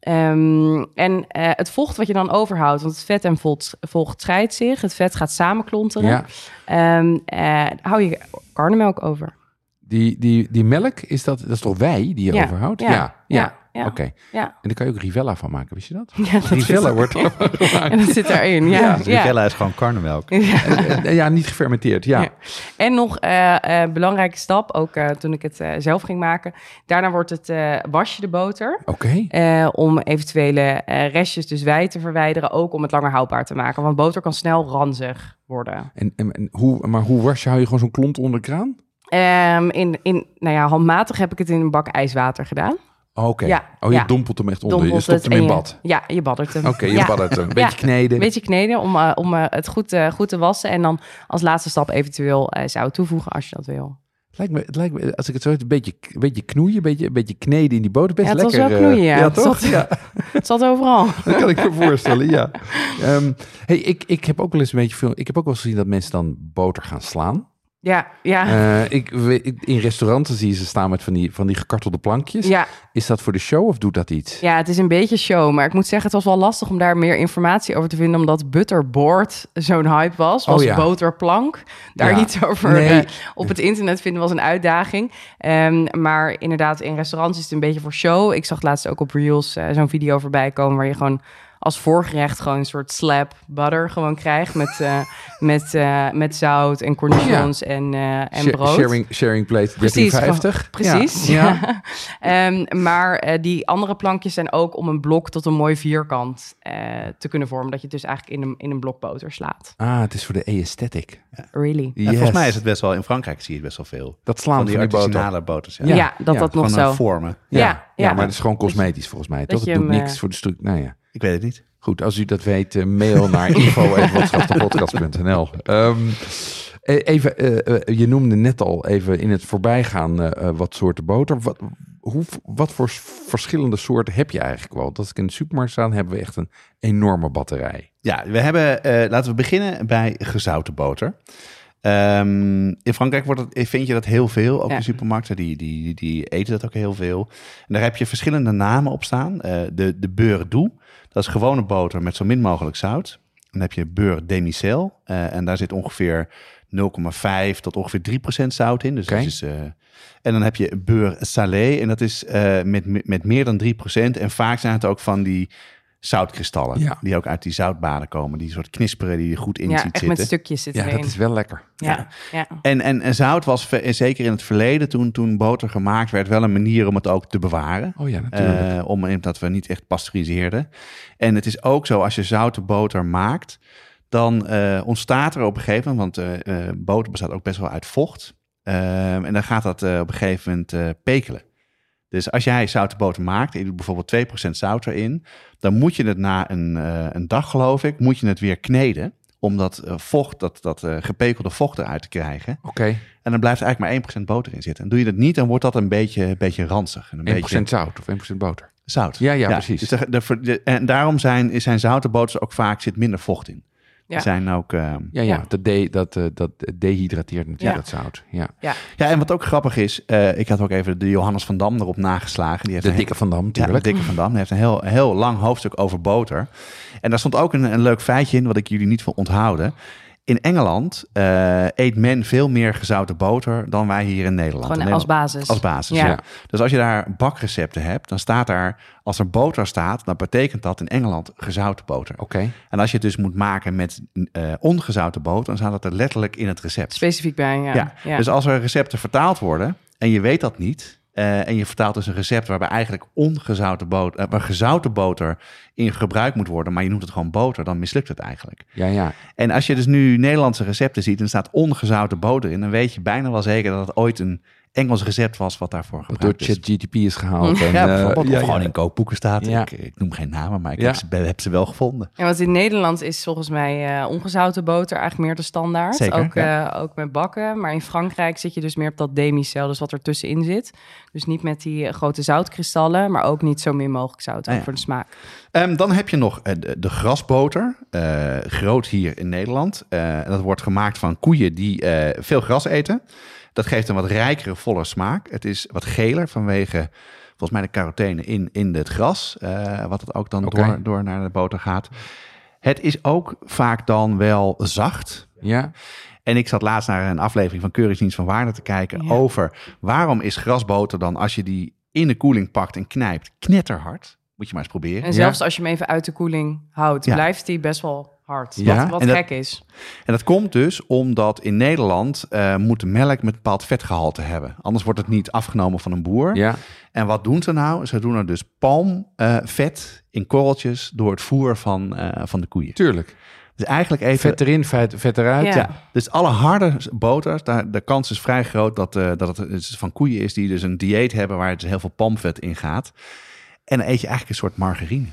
Ehm, en eh, het vocht wat je dan overhoudt, want het vet en vocht, vocht scheidt zich. Het vet gaat samenklonteren. Ja. Ehm, eh, hou je karnemelk over. Die, die, die melk, is dat, dat is toch wij die je Ja. overhoudt? Ja. Ja. Ja. Ja. Oké. Ja. En daar kan je ook Rivella van maken, wist je dat? Ja, dat Rivella wordt er gemaakt. En dat zit erin, ja. ja. Rivella is gewoon karnemelk. Ja. Eh, Ja, niet gefermenteerd, ja. Ja. En nog eh eh, belangrijke stap, ook eh, toen ik het eh, zelf ging maken. Daarna wordt het, eh, was je de boter. Oké. eh, om eventuele eh, restjes, dus wij te verwijderen. Ook om het langer houdbaar te maken. Want boter kan snel ranzig worden. En, en, en hoe, maar hoe was je? Hou je gewoon zo'n klont onder de kraan? Ehm, in, in, nou ja, handmatig heb ik het in een bak ijswater gedaan. Oh, Oké. Ja, Oh, je ja. dompelt hem echt onder. Je stopt hem in je- bad. Ja, je baddert hem. Oké, je ja. baddert hem. Een beetje kneden. Een beetje kneden om, eh, om eh, het goed, eh, goed te wassen. En dan als laatste stap eventueel zout toevoegen als je dat wil. Het lijkt me, het lijkt me, als ik het zo een beetje, een beetje knoeien, een beetje, een beetje kneden in die boter. Best Ja, het was lekker. wel knoeien, ja. toch? zat- Ja, Het zat overal. dat kan ik me voorstellen, ja. Ehm, hey, ik, ik heb ook wel eens een beetje veel... Ik heb ook wel eens gezien dat mensen dan boter gaan slaan. Ja, ja. Eh, ik, in restauranten zie je ze staan met van die, van die gekartelde plankjes. ja. Is dat voor de show of doet dat iets? Ja, het is een beetje show. Maar ik moet zeggen, het was wel lastig om daar meer informatie over te vinden. Omdat butterboard zo'n hype was. Was Oh ja. boterplank. Daar Ja. iets over Nee. eh, op het internet vinden was een uitdaging. Ehm, maar inderdaad, in restaurants is het een beetje voor show. Ik zag laatst ook op Reels eh, zo'n video voorbij komen... waar je gewoon als voorgerecht gewoon een soort slab butter gewoon krijgt met, eh, met, eh, met zout en cornichons en, eh, en Sh- brood. Sharing, sharing plate Precies, 1350. Precies. Ja. Ja. Ehm, maar eh, die andere plankjes zijn ook om een blok tot een mooi vierkant eh, te kunnen vormen. Dat je het dus eigenlijk in een, in een blok boter slaat. Ah, het is voor de aesthetic. Really? En volgens mij is het best wel, in Frankrijk zie je het best wel veel. Dat slaan Van van die boter. artisanale boters. Ja. Ja, Ja, dat ja, dat nog zo. een vormen. Ja, Ja, ja, ja. maar het is gewoon cosmetisch volgens mij. dat toch? Het doet hem, niks voor de stuk. Nou ja. Ik weet het niet. Goed, als u dat weet, eh, mail naar info.watschaptepodcast.nl. Ehm eh, even, eh, eh, je noemde net al even in het voorbijgaan eh, wat soorten boter. Wat, hoe, wat voor verschillende soorten heb je eigenlijk wel? Dat ik in de supermarkt staan, hebben we echt een enorme batterij. Ja, we hebben, laten we beginnen bij gezouten boter. Ehm, in Frankrijk wordt het, vind je dat heel veel. Ook Ja. in supermarkten, die, die, die eten dat ook heel veel. En daar heb je verschillende namen op staan. Eh, de, de beurre doux, dat is gewone boter met zo min mogelijk zout. Dan heb je beurre demi-sel. eh, en daar zit ongeveer 0,5 tot ongeveer 3% zout in. Dus dat is, eh, en dan heb je beurre salé. En dat is met, met meer dan 3%. En vaak zijn het ook van die zoutkristallen. Ja. Die ook uit die zoutbaden komen. Die soort knisperen die je goed in Ja, ziet echt zitten. met stukjes zit Ja, erin. dat is wel lekker. ja, ja. En, en, en zout was zeker in het verleden, toen, toen boter gemaakt werd, wel een manier om het ook te bewaren. Oh ja, natuurlijk. Eh, om, dat we niet echt pasteuriseerden. En het is ook zo, als je zoute boter maakt, dan eh, ontstaat er op een gegeven moment, want eh, eh, boter bestaat ook best wel uit vocht. Eh, en dan gaat dat eh, op een gegeven moment eh, pekelen. Dus als jij zoute boter maakt en je doet bijvoorbeeld 2% zout erin, dan moet je het na een, eh, een dag, geloof ik, moet je het weer kneden. Om dat eh, vocht, dat, dat eh, gepekelde vocht eruit te krijgen. Oké, En dan blijft er eigenlijk maar 1% boter in zitten. En doe je dat niet, dan wordt dat een beetje, een beetje ranzig. En een 1% beetje zout of 1% boter. zout. Ja, ja, precies. Dus de, de- de- en daarom zijn, zijn zoute boters ook vaak zit minder vocht in. Ja. Zijn ook. eh, Ja, ja, Ja. Dat, de, dat, eh, dat dehydrateert natuurlijk Ja. dat zout. Ja. ja. ja, en wat ook grappig is, eh, ik had ook even de Johannes van Dam erop nageslagen. Die heeft De dikke Van Dam, Ja, natuurlijk. de dikke Van Dam. Die heeft een heel, heel lang hoofdstuk over boter. En daar stond ook een, een leuk feitje in, wat ik jullie niet wil onthouden. In Engeland eh, eet men veel meer gezouten boter dan wij hier in Nederland. Gewoon In als basis. Als basis, Ja. ja. Dus als je daar bakrecepten hebt, dan staat daar, als er boter staat, dan betekent dat in Engeland gezouten boter. Oké. En als je het dus moet maken met eh, ongezouten boter, dan staat dat er letterlijk in het recept. Specifiek bij, ja. Ja. ja. Dus als er recepten vertaald worden en je weet dat niet, eh, en je vertaalt dus een recept waarbij eigenlijk ongezouten boter, eh, waar gezouten boter in gebruikt moet worden, maar je noemt het gewoon boter, dan mislukt het eigenlijk. Ja, ja. En als je dus nu Nederlandse recepten ziet en staat ongezouten boter in, dan weet je bijna wel zeker dat het ooit een Engels recept was wat daarvoor Wat door gebruikt is. ChatGTP is gehaald. En, Ja, eh, bijvoorbeeld. ja, of gewoon ja. in kookboeken staat. Ja. Ik, ik noem geen namen, maar ik Ja. heb, ze, heb ze wel gevonden. En wat in Nederland is volgens mij eh, ongezouten boter eigenlijk meer de standaard. Zeker, ook, ja. eh, ook met bakken. Maar in Frankrijk zit je dus meer op dat demicel, dus wat er tussenin zit. Dus niet met die grote zoutkristallen, maar ook niet zo min mogelijk zout, ook Ah, ja. voor de smaak. Ehm, dan heb je nog de, de grasboter, eh, groot hier in Nederland. Eh, dat wordt gemaakt van koeien die eh, veel gras eten. Dat geeft een wat rijkere, volle smaak. Het is wat geler vanwege volgens mij de carotene in, in het gras, eh, wat het ook dan door, door naar de boter gaat. Het is ook vaak dan wel zacht. Ja, En ik zat laatst naar een aflevering van Keuringsdienst van Waarde te kijken Ja. over waarom is grasboter dan als je die in de koeling pakt en knijpt knetterhard. Moet je maar eens proberen. En zelfs als je hem even uit de koeling houdt, Ja. blijft hij best wel hard. Ja, Wat, wat en dat- gek is. En dat komt dus omdat in Nederland eh, moet de melk met bepaald vetgehalte hebben. Anders wordt het niet afgenomen van een boer. ja. En wat doen ze nou? Ze doen er dus palmvet in korreltjes door het voer van, eh, van de koeien. tuurlijk. Dus eigenlijk even... Vet erin, vet, vet eruit. Ja. Ja, dus alle harde boters, daar, de kans is vrij groot dat, eh, dat het dus van koeien is die dus een dieet hebben waar dus heel veel palmvet in gaat. En dan eet je eigenlijk een soort margarine.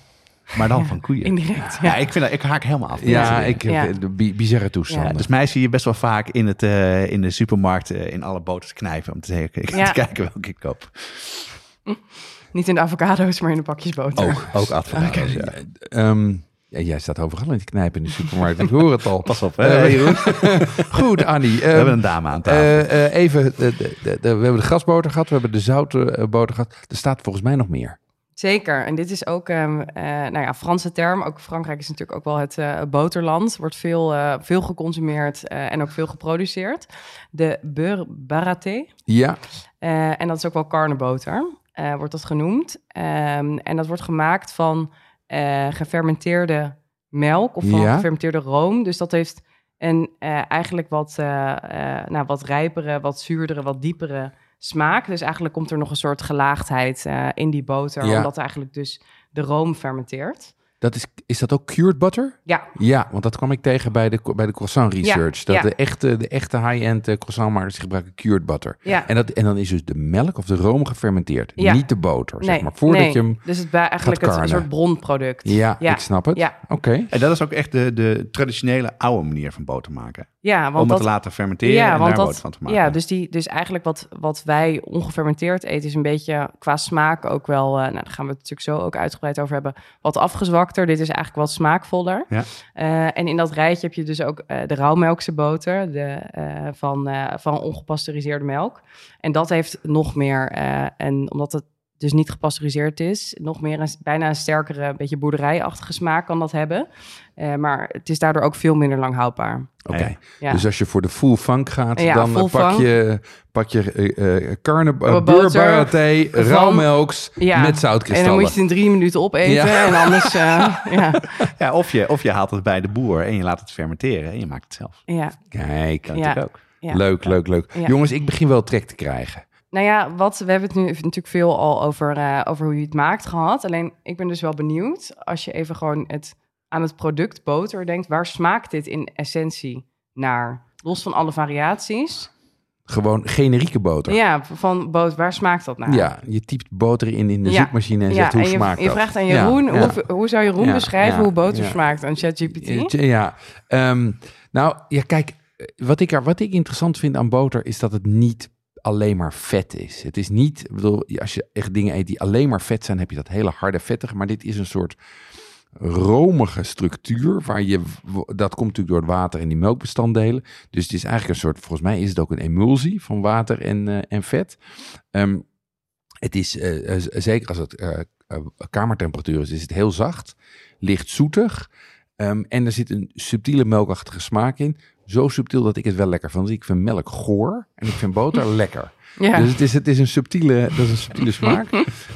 Maar dan van koeien. Indirect, Ja, ja. ik, vind dat, ik haak helemaal af. Ja, ik Ja. bi- bizarre toestanden. Ja, dus mij zie je best wel vaak in, het, eh, in de supermarkt eh, in alle boters knijpen om te, zeggen, Ja. te kijken welke ik koop. Niet in de avocado's, maar in de pakjes boter. Ook, ook advocaten. Ja. Ehm, ja, jij staat overal in te knijpen in de supermarkt. Ik hoor het al. Pas op, Eh, hè, Jeroen. Goed, Annie. We ehm, hebben een dame aan tafel. eh, eh, even, de, de, de- de- we hebben de grasboter gehad, we hebben de zoute eh, boter gehad. Er staat volgens mij nog meer. Zeker. En dit is ook, ehm eh, nou ja, Franse term. Ook Frankrijk is natuurlijk ook wel het eh, boterland. Wordt veel, eh, veel geconsumeerd en ook veel geproduceerd. De beurre baraté. Ja, en dat is ook wel karneboter, wordt dat genoemd. Ehm, en dat wordt gemaakt van gefermenteerde melk of van Ja. gefermenteerde room. Dus dat heeft een eigenlijk wat, nou, wat rijpere, wat zuurdere, wat diepere smaak. Dus eigenlijk komt er nog een soort gelaagdheid eh, in die boter, Ja. omdat eigenlijk dus de room fermenteert. Dat is, is dat ook cured butter? Ja, Ja, want dat kwam ik tegen bij de, bij de croissant research. dat ja. De echte, de echte high-end eh, croissantmakers gebruiken cured butter. ja. En, dat, en dan is dus de melk of de room gefermenteerd. Ja. Niet de boter, zeg Nee, maar. Voordat nee. je hem... Dus het is bij- eigenlijk het, een soort bronproduct. Ja, Ja. ik snap het. Ja. Oké. En dat is ook echt de, de traditionele oude manier van boter maken. Ja, want Om het dat, te laten fermenteren en daar boter van te maken. Ja, dus, die, dus eigenlijk wat, wat wij ongefermenteerd eten is een beetje qua smaak ook wel... eh, nou, daar gaan we het natuurlijk zo ook uitgebreid over hebben. Wat Dit is eigenlijk wat smaakvoller. Ja. Eh, en in dat rijtje heb je dus ook eh, de rauwmelkse boter de, eh, van, van ongepasteuriseerde melk. En dat heeft nog meer, en omdat het dus niet gepasteuriseerd is, nog meer een, bijna een sterkere, beetje boerderijachtige smaak kan dat hebben. Eh, maar het is daardoor ook veel minder lang houdbaar. Oké. Ja. Dus als je voor de full funk gaat, Ja, dan eh, pak funk. je, pak je carne, uh, rauwmelks Ja. met En dan zoutkristallen. moet je het in drie minuten opeten. Ja. En anders, eh, ja, Ja, of, je, of je haalt het bij de boer en je laat het fermenteren en je maakt het zelf. ja, Kijk, Dat ook. ja. leuk, leuk, leuk. Ja. Jongens, ik begin wel trek te krijgen. Nou ja, wat, we hebben het nu natuurlijk veel al over, eh, over hoe je het maakt gehad. Alleen ik ben dus wel benieuwd, als je even gewoon het, aan het product boter denkt, waar smaakt dit in essentie naar? Los van alle variaties. Gewoon generieke boter. Ja, van boter, waar smaakt dat naar? Ja, je typt boter in in de Ja. zoekmachine en Ja, zegt hoe en je, smaakt je dat? vraagt aan Jeroen, ja. Hoe, hoe zou Jeroen beschrijven hoe boter smaakt aan ChatGPT? Ja, ehm, nou ja, kijk, eh, wat ik, er, wat ik interessant vind aan boter is dat het niet alleen maar vet is. Het is niet, bedoel, als je echt dingen eet die alleen maar vet zijn, heb je dat hele harde vettige, maar dit is een soort romige structuur waar je, dat komt natuurlijk door het water en die melkbestanddelen. Dus het is eigenlijk een soort, volgens mij is het ook een emulsie van water en, eh, en vet. Ehm, het is, eh, eh, zeker als het kamertemperatuur is, is het heel zacht, licht zoetig. Ehm, en er zit een subtiele melkachtige smaak in. Zo subtiel dat ik het wel lekker vind. Ik vind melk goor en ik vind boter lekker. Ja. Dus het is, het is een subtiele, dat is een subtiele smaak.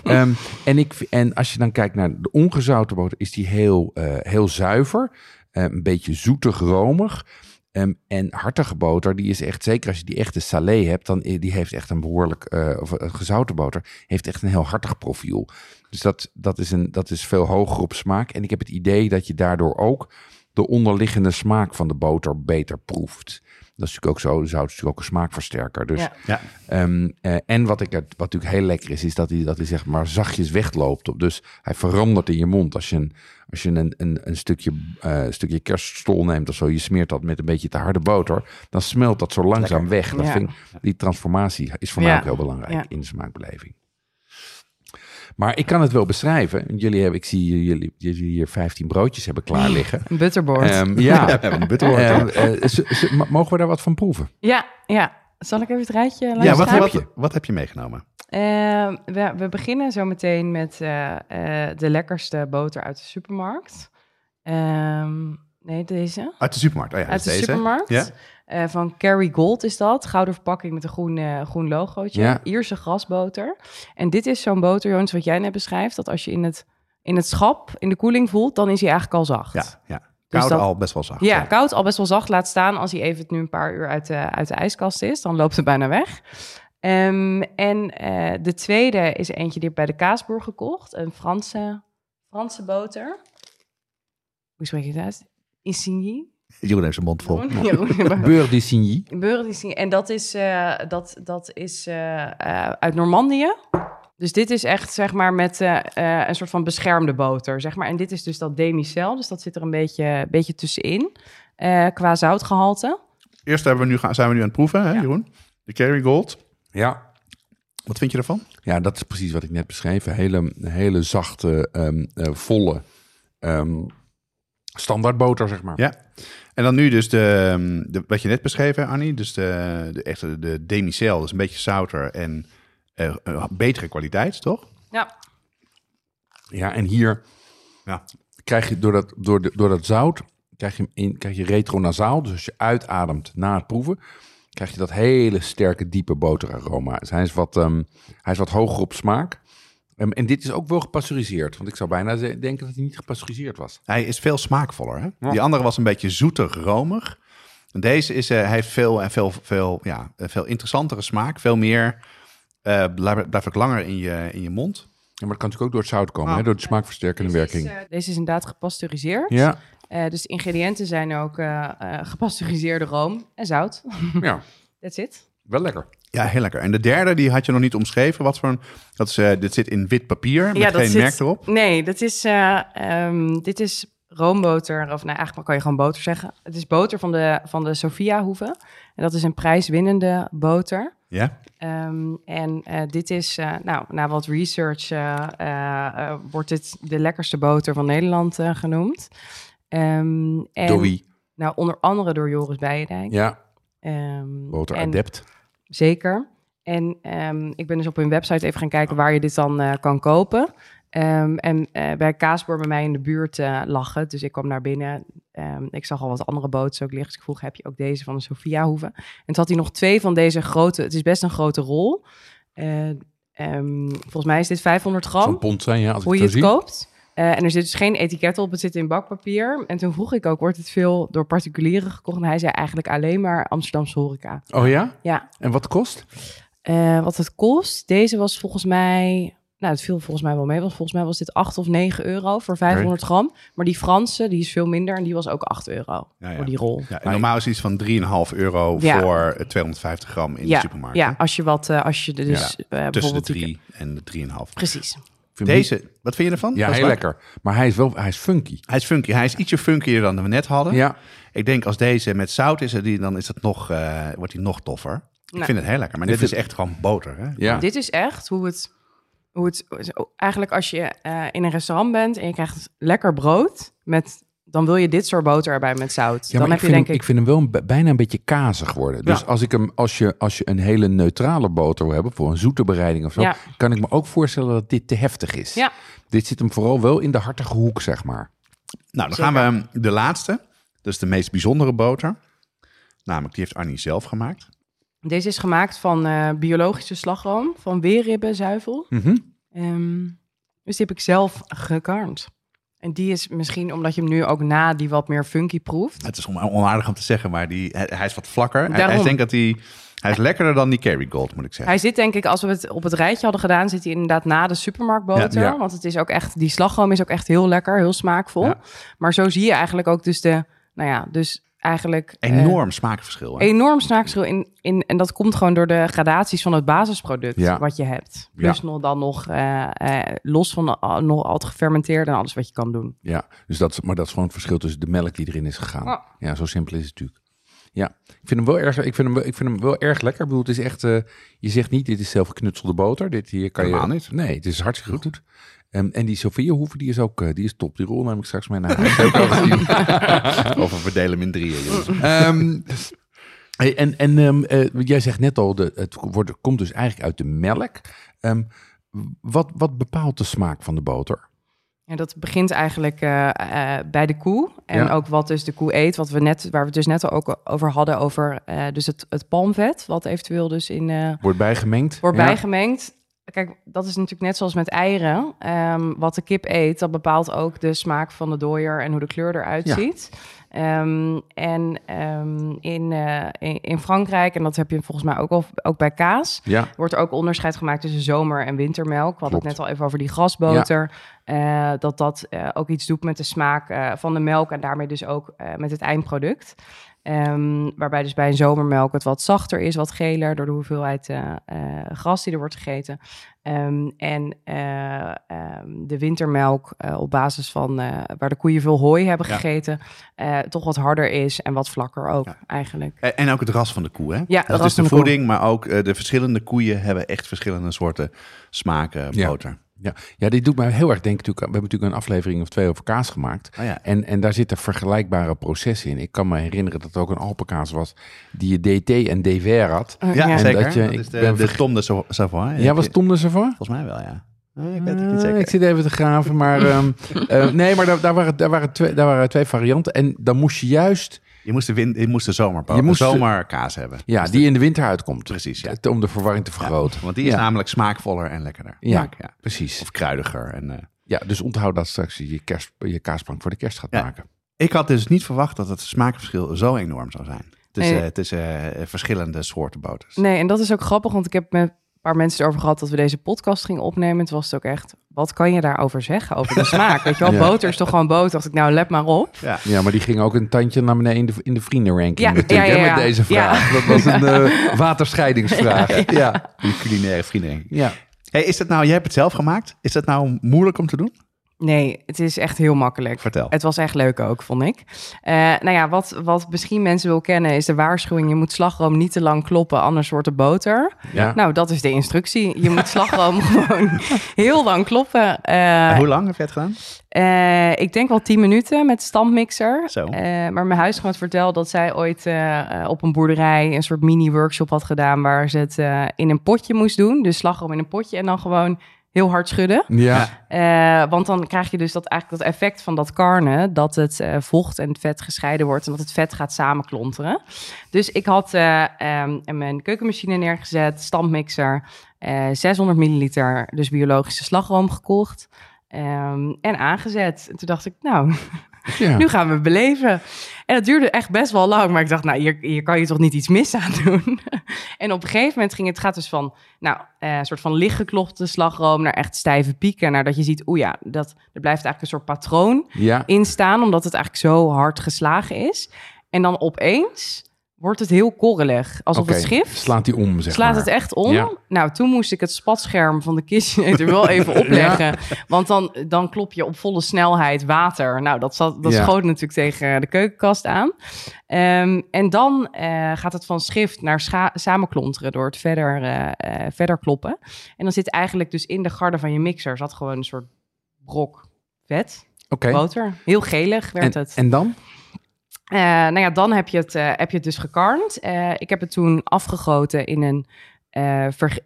Ehm, en, ik, en als je dan kijkt naar de ongezouten boter, is die heel, eh, heel zuiver. Eh, een beetje zoetig, romig. Ehm, en hartige boter, die is echt, zeker als je die echte salé hebt, dan i- die heeft echt een behoorlijk, eh, of eh, gezouten boter, heeft echt een heel hartig profiel. Dus dat, dat, is een, dat is veel hoger op smaak. En ik heb het idee dat je daardoor ook de onderliggende smaak van de boter beter proeft. Dat is natuurlijk ook zo. Zout is natuurlijk ook een smaakversterker. Dus, Ja. Ja. ehm, eh, en wat, ik, wat natuurlijk heel lekker is, is dat hij, dat hij zeg maar zachtjes wegloopt. Dus hij verandert in je mond. Als je een, als je een, een, een stukje, eh, stukje kerststol neemt of zo, je smeert dat met een beetje te harde boter, dan smelt dat zo langzaam weg. Dat Ja. vind ik, die transformatie is voor Ja. mij ook heel belangrijk Ja. in de smaakbeleving. Maar ik kan het wel beschrijven. Jullie hebben, ik zie jullie, jullie hier 15 broodjes hebben klaar liggen. Een butterboard. Ehm, ja, we hebben een butterboard. Ehm, eh, mogen we daar wat van proeven? ja, ja. Zal ik even het rijtje langs ja, wat gaan? heb, je, wat heb je meegenomen? Ehm, we, we beginnen zo meteen met eh, eh, de lekkerste boter uit de supermarkt. Ehm, nee, deze. Uit de supermarkt. Oh ja, uit de deze. supermarkt. Ja? Eh, van Kerry Gold is dat. Gouden verpakking met een groen, eh, groen logootje. Ja. Ierse grasboter. En dit is zo'n boter, Jonas, wat jij net beschrijft. Dat als je in het, in het schap, in de koeling voelt, dan is hij eigenlijk al zacht. Ja, ja. Koud dat- al best wel zacht. Ja, koud, al best wel zacht. Laat staan als hij even nu een paar uur uit de, uit de ijskast is. Dan loopt het bijna weg. Ehm, en eh, de tweede is eentje die ik bij de Kaasboer gekocht. Een Franse, Franse boter. Hoe spreek je het uit? Jeroen heeft zijn mond vol. Beurre de Signy. Beurre d'Isigny. En dat is, eh, dat, dat is eh, eh, uit Normandië. Dus dit is echt, zeg maar, met eh, eh, een soort van beschermde boter, zeg maar. En dit is dus dat demicel, dus dat zit er een beetje, beetje tussenin, eh, qua zoutgehalte. Eerst hebben we nu, gaan- zijn we nu aan het proeven, hè, Ja. Jeroen? De Kerry Gold. Ja. Wat vind je ervan? ja, dat is precies wat ik net beschreef. Een hele, hele zachte, ehm, eh, volle ehm standaardboter, zeg maar. Ja. En dan nu dus de, de wat je net beschreef, hè, Annie. Dus de, de echte de demicel, dus een beetje zouter en eh, eh, betere kwaliteit, toch? Ja, Ja, en hier Ja. krijg je door dat, door, de, door dat zout, krijg je, in, krijg je retronasaal. Dus als je uitademt na het proeven, krijg je dat hele sterke, diepe boteraroma. Dus hij is wat, ehm, hij is wat hoger op smaak. Ehm, en dit is ook wel gepasteuriseerd. Want ik zou bijna denken dat hij niet gepasteuriseerd was. Hij is veel smaakvoller. Hè? Ja. Die andere was een beetje zoeter, romig. En Deze is, eh, hij heeft veel, en veel, veel, ja, een veel interessantere smaak. Veel meer, eh blijft, blijft ook langer in je, in je mond. Ja, maar dat kan natuurlijk ook door het zout komen, Ah. hè? door de smaakversterkende werking. Deze is, eh, deze is inderdaad gepasteuriseerd. ja, Eh, dus de ingrediënten zijn ook eh, eh, gepasteuriseerde room en zout. ja, That's it. wel lekker. Ja, heel lekker. En de derde, die had je nog niet omschreven. Wat voor een, dat is, eh, dit zit in wit papier met geen zit- merk erop. Nee, dat is, eh, ehm, dit is roomboter. Of nou, eigenlijk kan je gewoon boter zeggen. Het is boter van de, van de Sophia hoeve. En dat is een prijswinnende boter. Ja? Ehm, en eh, dit is, nou, na wat research wordt dit de lekkerste boter van Nederland genoemd. Ehm, en, Door wie? Nou, onder andere door Joris Beijendijk. Ja, Ehm, boter en- adept. Zeker. En ehm, ik ben dus op hun website even gaan kijken waar je dit dan eh, kan kopen. Ehm, en eh, bij Kaasboer bij mij in de buurt eh lag het. Dus ik kwam naar binnen. Ehm, ik zag al wat andere boten ook liggen. Dus ik vroeg, heb je ook deze van de Sophia Hoeve? En toen had hij nog twee van deze grote... Het is best een grote rol. Volgens mij is dit 500 gram Zo'n pond zijn, ja, als hoe ik je het zie. koopt. Eh, en er zit dus geen etiket op, het zit in bakpapier. En toen vroeg ik ook, wordt het veel door particulieren gekocht? En hij zei eigenlijk alleen maar Amsterdamse horeca. Oh ja? Ja, En wat kost? eh, wat het kost, deze was volgens mij... Nou, het viel volgens mij wel mee, want volgens mij was dit 8 of 9 euro voor 500 gram. Maar die Franse, die is veel minder en die was ook 8 euro Ja, ja. voor die rol. Ja, normaal is iets van 3,5 euro Ja. voor eh, 250 gram in de supermarkt. ja, als je wat, eh, als je dus eh, Tussen de bijvoorbeeld die- 3 en de 3,5. Precies. Vind Deze, wat vind je ervan? Ja, heel lekker. Maar hij is wel hij is funky. Hij is funky. Hij is ietsje funkier dan we net hadden. Ja, Ik denk als deze met zout is, die, dan is het nog, eh, wordt hij nog toffer. Ik Nou. vind het heel lekker. Maar Ik dit is echt gewoon boter. Hè? ja. Dit is echt hoe het, hoe het eigenlijk als je eh, in een restaurant bent en je krijgt lekker brood met, dan wil je dit soort boter erbij met zout. Ja, dan heb ik, je vind denk hem, ik, ik vind hem wel een, bijna een beetje kazig worden. Dus Ja. als, ik hem, als, je, als je een hele neutrale boter wil hebben, voor een zoete bereiding of zo, Ja. kan ik me ook voorstellen dat dit te heftig is. Ja. Dit zit hem vooral wel in de hartige hoek, zeg maar. Nou, dan Zeker. gaan we de laatste. Dat is de meest bijzondere boter. Namelijk, die heeft Arnie zelf gemaakt. deze is gemaakt van eh, biologische slagroom, van weerribbenzuivel. Mhm. Ehm, dus die heb ik zelf gekarnd. En die is misschien omdat je hem nu ook na die wat meer funky proeft. Het is on- onaardig om te zeggen, maar die, hij, is wat vlakker. Hij, Daarom. hij, denkt dat hij, hij is lekkerder dan die Kerrygold, moet ik zeggen. Hij zit denk ik, als we het op het rijtje hadden gedaan, zit hij inderdaad na de supermarktboter. Ja, ja. Want het is ook echt, die slagroom is ook echt heel lekker, heel smaakvol. Ja. Maar zo zie je eigenlijk ook dus de, nou ja, dus eigenlijk... eh, Enorm smaakverschil. Hè? enorm smaakverschil in, in. En dat komt gewoon door de gradaties van het basisproduct Ja. wat je hebt. Plus nog dan nog eh, eh, los van nog al het gefermenteerde en alles wat je kan doen. Ja, dus dat, maar dat is gewoon het verschil tussen de melk die erin is gegaan. Ja. Ja, zo simpel is het natuurlijk. Ja, ik vind hem wel erg, ik vind hem, ik vind hem wel erg lekker. Ik bedoel, het is echt, eh, je zegt niet, dit is zelf geknutselde boter. Dit hier kan Helemaal je, niet. Nee, het is hartstikke goed. Ehm, en die Sofia Hoeve, die is ook, eh, die is top. Die rol neem ik straks mee naar huis. Of we verdelen hem in drieën. jongens. Ehm, hey, en en ehm, eh, jij zegt net al, de, het wordt, komt dus eigenlijk uit de melk. Ehm, wat, wat bepaalt de smaak van de boter? En dat begint eigenlijk eh, bij de koe. En Ja. ook wat dus de koe eet, wat we net, waar we het dus net al ook over hadden, over eh, dus het, het palmvet, wat eventueel dus in eh, Wordt bijgemengd? wordt Ja. bijgemengd. Kijk, dat is natuurlijk net zoals met eieren. Ehm, wat de kip eet, dat bepaalt ook de smaak van de dooier en hoe de kleur eruit Ja. ziet. Ehm, en ehm, in, eh, in, in Frankrijk, en dat heb je volgens mij ook, al, ook bij kaas, Ja, wordt er ook onderscheid gemaakt tussen zomer- en wintermelk. We hadden het net al even over die grasboter. Eh, dat dat eh, ook iets doet met de smaak van de melk en daarmee dus ook met het eindproduct. Ehm, waarbij dus bij een zomermelk het wat zachter is, wat geler, door de hoeveelheid eh, eh, gras die er wordt gegeten. Ehm, en eh, ehm, de wintermelk eh, op basis van eh, waar de koeien veel hooi hebben Ja. gegeten, eh, toch wat harder is en wat vlakker ook Ja. eigenlijk. En en ook het ras van de koe. Hè? Ja, dat is de koe. voeding, maar ook de verschillende koeien hebben echt verschillende soorten smaken Ja. boter. Ja. ja, dit doet mij heel erg denken. natuurlijk- We hebben natuurlijk een aflevering of twee over kaas gemaakt. Oh ja. En, en daar zitten vergelijkbare processen in. Ik kan me herinneren dat er ook een Alpenkaas was die je DT en DVR had. Ja, En zeker. dat je- dat ik is de, ben de Tom de Savo- Savoie. Ja, was Tom zo voor? Volgens mij wel, ja. Eh, ik weet het niet Eh, zeker. ik zit even te graven, maar... ehm, eh, nee, maar daar, daar, waren, daar, waren twee, daar waren twee varianten. En dan moest je juist Je moest de, win, je moest de zomerboter, Je moest de- zomerkaas hebben. Ja, die in de winter uitkomt. Precies, ja. Om de verwarring te vergroten. Want die is Ja. namelijk smaakvoller en lekkerder. Ja, ja. precies. Of kruidiger. En, eh, Ja, dus onthoud dat straks je, kerst, je kaasplank voor de kerst gaat Ja. maken. ik had dus niet verwacht dat het smaakverschil zo enorm zou zijn. Tussen, Nee. tussen eh, verschillende soorten boters. Nee, en dat is ook grappig, want ik heb met een paar mensen erover gehad dat we deze podcast gingen opnemen. Toen was het ook echt, wat kan je daarover zeggen, over de smaak? Weet je wel, Ja. boter is toch gewoon boter? Dacht ik, nou, let maar op. Ja. Ja, maar die ging ook een tandje naar beneden in de, in de vriendenranking Ja, natuurlijk, ja, ja, hè, ja. met deze vraag. Dat was een eh, waterscheidingsvraag. Ja, Die culinaire vrienden. ja. Hey, is dat nou, jij hebt het zelf gemaakt. Is dat nou moeilijk om te doen? Nee, het is echt heel makkelijk. Vertel. Het was echt leuk ook, vond ik. Eh, nou ja, wat, wat misschien mensen wil kennen is de waarschuwing. Je moet slagroom niet te lang kloppen, anders wordt het boter. ja. Nou, dat is de instructie. Je moet slagroom gewoon heel lang kloppen. Eh, hoe lang heb je het gedaan? eh, ik denk wel 10 minuten met de standmixer. Zo. Maar mijn huisgenoot vertelde dat zij ooit op een boerderij een soort mini-workshop had gedaan... waar ze het in een potje moest doen. Dus slagroom in een potje en dan gewoon heel hard schudden. ja. Eh, want dan krijg je dus dat, eigenlijk dat effect van dat karnen... dat het eh, vocht en het vet gescheiden wordt... en dat het vet gaat samenklonteren. Dus ik had eh, ehm, mijn keukenmachine neergezet, standmixer... eh 600 milliliter, dus biologische slagroom gekocht... ehm, en aangezet. En toen dacht ik, nou, ja. nu gaan we beleven. En dat duurde echt best wel lang. Maar ik dacht, nou, hier, hier kan je toch niet iets mis aan doen? en op een gegeven moment ging het, gaat dus van, nou, eh, een soort van lichtgeklopte slagroom naar echt stijve pieken. Naar dat je ziet, oeh ja, dat, er blijft eigenlijk een soort patroon ja. in staan, omdat het eigenlijk zo hard geslagen is. En dan opeens wordt het heel korrelig, alsof het schrift Slaat die om, zeg slaat maar. het echt om. Ja. Nou, toen moest ik het spatscherm van de KitchenAid er wel even opleggen. Want dan, dan klop je op volle snelheid water. Nou, dat, zat, dat Ja. schoot natuurlijk tegen de keukenkast aan. Ehm, en dan eh, gaat het van schrift naar samenklonteren door het verder, eh, eh, verder kloppen. En dan zit eigenlijk dus in de garde van je mixer... zat gewoon een soort brok vet, Oké. boter. Heel gelig werd En, het. en dan? Eh, nou ja, dan heb je het, eh, heb je het dus gekarnd. Eh, ik heb het toen afgegoten in een,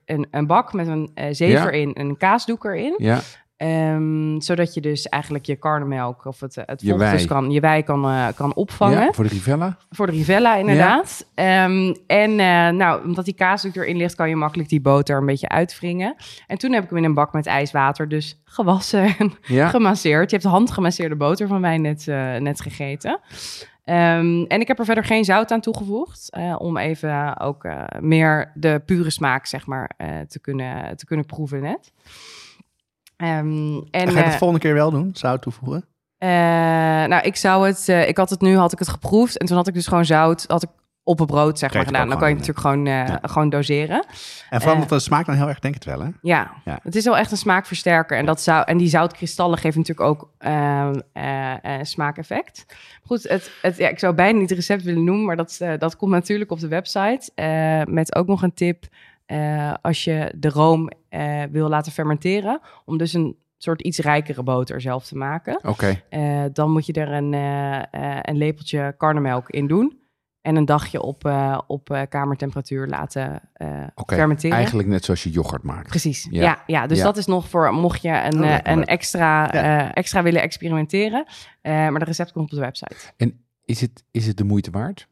een, een bak met een zever Ja. in en een kaasdoek erin. Ja. Ehm, zodat je dus eigenlijk je karnemelk of het, het Je dus kan, je wei kan, kan opvangen. ja. Voor de Rivella? Voor de Rivella inderdaad. Ehm, en nou, omdat die kaasdoek erin ligt, kan je makkelijk die boter een beetje uitwringen. En toen heb ik hem in een bak met ijswater dus gewassen en gemasseerd. Je hebt handgemasseerde boter van mij net, net gegeten. Ehm, en ik heb er verder geen zout aan toegevoegd. eh, om even ook eh, meer de pure smaak, zeg maar, eh, te, kunnen, te kunnen proeven net. Ehm, en, ga je het de volgende keer wel doen? Zout toevoegen? nou, ik zou het, ik had het nu, had ik het geproefd. En toen had ik dus gewoon zout, had ik op het brood, zeg maar, gedaan. Dan kan je het natuurlijk gewoon, eh, ja. gewoon doseren. En verandert Eh, de smaak dan heel erg? Denk het wel, hè? Ja, Ja. het is wel echt een smaakversterker. En, dat zou, en die zoutkristallen geven natuurlijk ook ehm, eh, eh, smaakeffect. Goed, het, het, ja, ik zou bijna niet het recept willen noemen, maar dat, eh, dat komt natuurlijk op de website. Eh, met ook nog een tip, eh, als je de room eh, wil laten fermenteren, om dus een soort iets rijkere boter zelf te maken. Oké. Eh, dan moet je er een, eh, eh, een lepeltje karnemelk in doen. En een dagje op, eh, op eh, kamertemperatuur laten eh, Oké. fermenteren. Eigenlijk net zoals je yoghurt maakt. Precies, Ja. ja. ja, Dus Ja. dat is nog voor, mocht je een, Oh, eh, een extra, Ja. eh, extra willen experimenteren. Eh, maar de recept komt op de website. En is het, is het de moeite waard?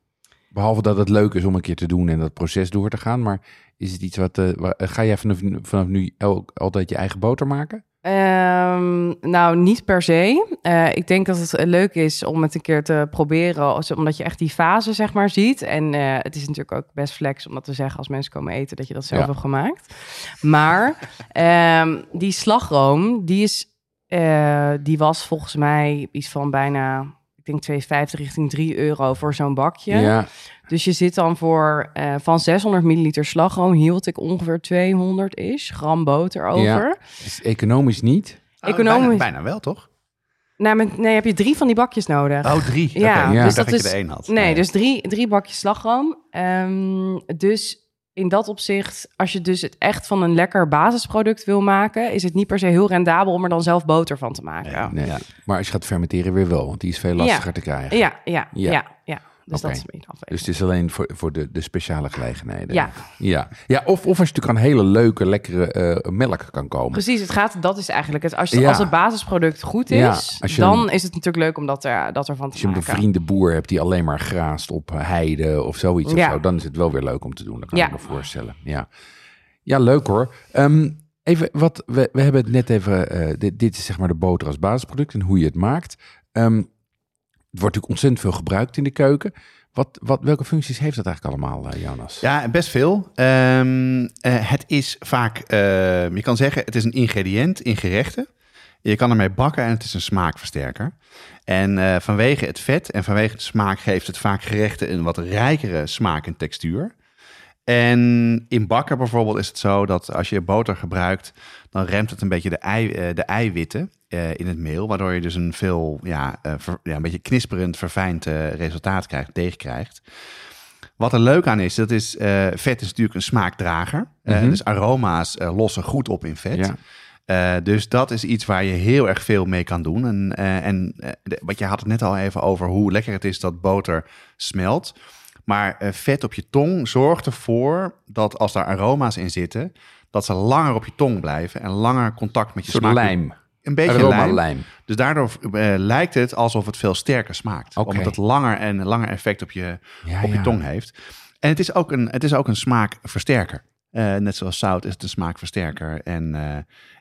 Behalve dat het leuk is om een keer te doen en dat proces door te gaan. Maar is het iets wat... waar- ga jij vanaf, vanaf nu elk, altijd je eigen boter maken? Ehm, nou, niet per se. Eh, ik denk dat het eh, leuk is om het een keer te proberen, omdat je echt die fase zeg maar ziet. En eh, het is natuurlijk ook best flex om dat te zeggen als mensen komen eten dat je dat zelf Ja. hebt gemaakt. Maar ehm, die slagroom, die is, die was volgens mij iets van bijna, denk 2,50 richting 3 euro voor zo'n bakje. Ja. Dus je zit dan voor eh, van 600 milliliter slagroom hield ik ongeveer 200 is gram boter over. Is economisch niet? Oh, Economisch- Bijna, bijna wel, toch? Nou, met, nee, heb je drie van die bakjes nodig. Oh, drie. Ja, Oké, dus ik dacht dat dat je is- er één had. nee, Ja. dus drie, drie bakjes slagroom. Ehm, dus in dat opzicht, als je dus het echt van een lekker basisproduct wil maken, is het niet per se heel rendabel om er dan zelf boter van te maken. Ja. Nee. Ja. Maar als je gaat fermenteren weer wel, want die is veel lastiger te krijgen. Ja, ja, Ja. ja, ja. Dus dat is een afweging. Dus het is alleen voor, voor de, de speciale gelegenheden. Ja. ja. ja of, of als je natuurlijk aan hele leuke, lekkere eh, melk kan komen. Precies, het gaat, dat is eigenlijk het. Als, Ja. als het basisproduct goed is, Ja, je dan is het natuurlijk leuk om dat, er, dat ervan te Als je een maken. bevriende boer hebt die alleen maar graast op heide of zoiets Ja. of zo, dan is het wel weer leuk om te doen. Dat kan ik me voorstellen. Ja, ja leuk hoor. Ehm, even wat, we, we hebben het net even, eh, dit, dit is zeg maar de boter als basisproduct en hoe je het maakt. Het wordt natuurlijk ontzettend veel gebruikt in de keuken. Wat, wat, welke functies heeft dat eigenlijk allemaal, eh, Jonas? Ja, best veel. Ehm, eh, het is vaak, eh, je kan zeggen, het is een ingrediënt in gerechten. Je kan ermee bakken en het is een smaakversterker. En eh, vanwege het vet en vanwege de smaak geeft het vaak gerechten een wat rijkere smaak en textuur. En in bakken bijvoorbeeld is het zo dat als je boter gebruikt, dan remt het een beetje de, ei, eh, de eiwitten eh, in het meel, waardoor je dus een veel, ja, eh, een beetje knisperend, verfijnd resultaat krijgt, deeg krijgt. Wat er leuk aan is, dat is, vet is natuurlijk een smaakdrager. Mhm. dus aroma's lossen goed op in vet. Ja. Dus dat is iets waar je heel erg veel mee kan doen. En, en de- wat je had het net al even over hoe lekker het is dat boter smelt. Maar eh, vet op je tong zorgt ervoor dat als daar aroma's in zitten, dat ze langer op je tong blijven en langer contact met je smaak. lijm. Een beetje lijm. lijm. Dus daardoor eh, lijkt het alsof het veel sterker smaakt. Omdat het langer en langer effect op je, Ja, op je ja. tong heeft. En het is ook een, het is ook een smaakversterker. Eh, net zoals zout is het een smaakversterker. En,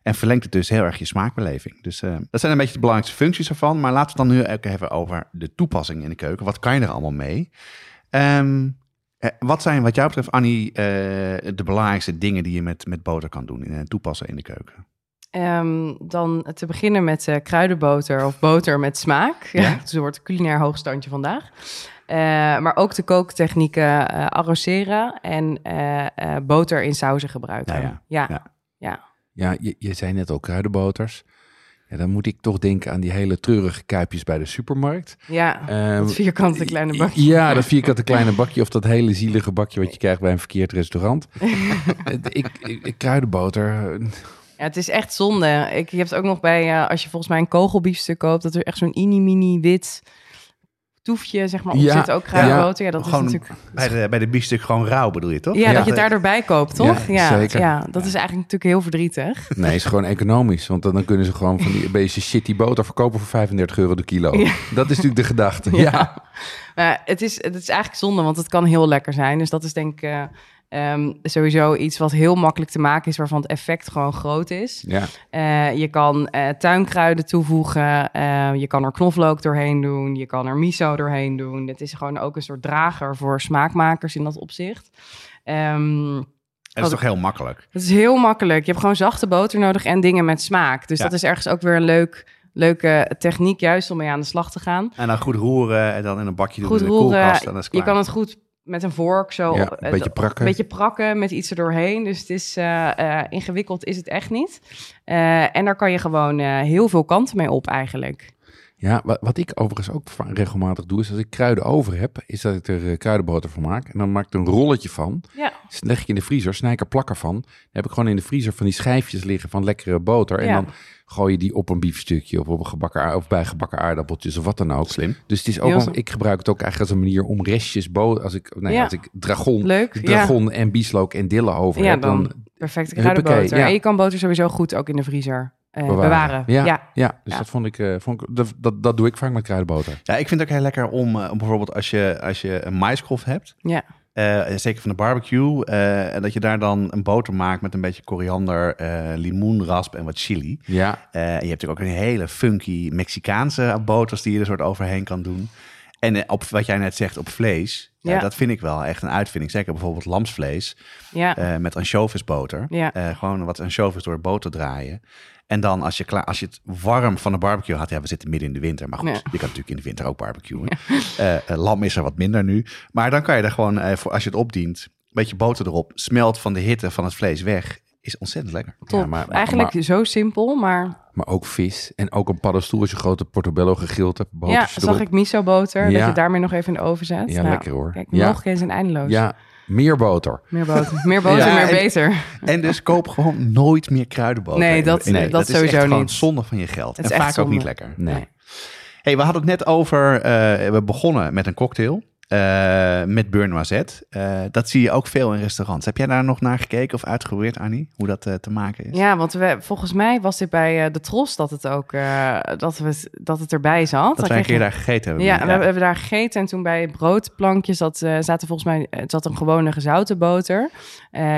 en verlengt het dus heel erg je smaakbeleving. Dus dat zijn een beetje de belangrijkste functies ervan. Maar laten we het dan nu ook even over de toepassing in de keuken. Wat kan je er allemaal mee? Ehm, eh, wat zijn wat jou betreft, Annie, eh, de belangrijkste dingen die je met, met boter kan doen en toepassen in de keuken? Ehm, dan te beginnen met eh, kruidenboter of boter met smaak. Ja. Ja. dus het wordt culinair hoogstandje vandaag. Eh, maar ook de kooktechnieken eh arroseren en eh, eh, boter in sauzen gebruiken. Ja, Ja, ja. ja. Ja. Ja, je, je zei net al kruidenboters. Ja, dan moet ik toch denken aan die hele treurige kuipjes bij de supermarkt. Ehm, dat vierkante kleine bakje. Ja, dat vierkante kleine bakje of dat hele zielige bakje wat je krijgt bij een verkeerd restaurant. ik, ik, ik- kruidenboter. eh, Ja, het is echt zonde. Ik, je hebt ook nog bij, eh, als je volgens mij een kogelbiefstuk koopt, dat er echt zo'n mini-mini wit toefje, zeg maar, op Ja, zit. Ook kruidenboter. Ja, dat Gewoon is natuurlijk... Bij de, bij de biefstuk gewoon rauw bedoel je toch? Ja, Ja. dat je het daardoor bij koopt, toch? Ja, Ja, zeker. Ja, dat is eigenlijk natuurlijk heel verdrietig. Nee, is gewoon economisch. Want dan, dan kunnen ze gewoon van die beetje shitty boter verkopen voor 35 euro de kilo. Ja. Dat is natuurlijk de gedachte. Ja. Maar het, is, het is eigenlijk zonde, want het kan heel lekker zijn. Dus dat is denk ik eh, ehm, sowieso iets wat heel makkelijk te maken is, waarvan het effect gewoon groot is. ja. Eh, je kan eh, tuinkruiden toevoegen, eh, je kan er knoflook doorheen doen, je kan er miso doorheen doen. Het is gewoon ook een soort drager voor smaakmakers in dat opzicht. Ehm, En dat is toch heel makkelijk? het is heel makkelijk. Je hebt gewoon zachte boter nodig en dingen met smaak. Dus Ja. dat is ergens ook weer een leuk, leuke techniek, juist om mee aan de slag te gaan. En dan goed roeren en dan in een bakje doen Goed in de roeren. koelkast en dat is Je klaar. kan het goed met een vork zo... Ja, een beetje het- prakken. Een beetje prakken met iets erdoorheen. Dus het is eh, eh, ingewikkeld is het echt niet. Eh, en daar kan je gewoon eh, heel veel kanten mee op eigenlijk. Ja, wat, wat ik overigens ook regelmatig doe, is als ik kruiden over heb, is dat ik er eh, kruidenboter van maak. En dan maak ik er een rolletje van. Ja. Dus leg ik in de vriezer, snij ik er plakker van. Dan heb ik gewoon in de vriezer van die schijfjes liggen van lekkere boter. En Ja. dan gooi je die op een biefstukje of, op een gebakken, of bij gebakken aardappeltjes of wat dan ook. Slim. Dus het is ook wel- ik gebruik het ook eigenlijk als een manier om restjes boter, als ik, nee, Ja. als ik dragon, Leuk, ja. dragon en bieslook en dille over Ja, heb, dan, Huppakee, kruidenboter. ja. En je kan boter sowieso goed ook in de vriezer eh, bewaren. bewaren. Ja, ja. ja. dus Ja. dat vond ik, eh, vond ik dat, dat, dat doe ik vaak met kruidenboter. Ja, ik vind het ook heel lekker om, eh, om bijvoorbeeld als je, als je een maiskolf hebt, Ja. Eh, zeker van de barbecue, eh, en dat je daar dan een boter maakt met een beetje koriander, eh limoenrasp en wat chili. Ja, Eh, je hebt natuurlijk ook een hele funky Mexicaanse boters die je er soort overheen kan doen. En op wat jij net zegt op vlees, ja. Dat vind ik wel echt een uitvinding. Zeker bijvoorbeeld lamsvlees Ja. eh, met ansjovisboter. Ja. Eh, gewoon wat ansjovis door boter draaien. En dan als je, klaar, als je het warm van de barbecue had, ja, we zitten midden in de winter, maar goed, Ja. je kan natuurlijk in de winter ook barbecuen. Eh, eh, lam is er wat minder nu, maar dan kan je er gewoon, eh, voor, als je het opdient, een beetje boter erop, smelt van de hitte van het vlees weg, is ontzettend lekker. Top. Ja, maar- maar- Eigenlijk zo simpel, maar maar ook vis en ook een paddenstoel als je grote portobello gegrild hebt. ja, zag erop. ik miso boter. Dat je daarmee nog even in de oven zet. Ja, Nou, lekker hoor. Kijk, Ja. nog eens en eindeloos. Ja, meer boter. Meer boter, meer, boter, Ja, meer en- beter. En dus koop gewoon nooit meer kruidenboter. Nee, dat- Nee, dat is sowieso echt gewoon niet. zonde van je geld. Het en is vaak ook niet lekker. Nee. Hey, we hadden het net over, eh, we begonnen met een cocktail. Eh, met beurre noisette. Eh, dat zie je ook veel in restaurants. Heb jij daar nog naar gekeken of uitgeprobeerd, Annie? Hoe dat eh, te maken is? Ja, want we, volgens mij was dit bij eh, de Tros dat het ook dat, we, dat het erbij zat. dat Dan wij een keer je- daar gegeten hebben. Ja, we hebben daar gegeten en toen bij het broodplankje zat, eh, zaten volgens mij het zat een gewone gezouten boter,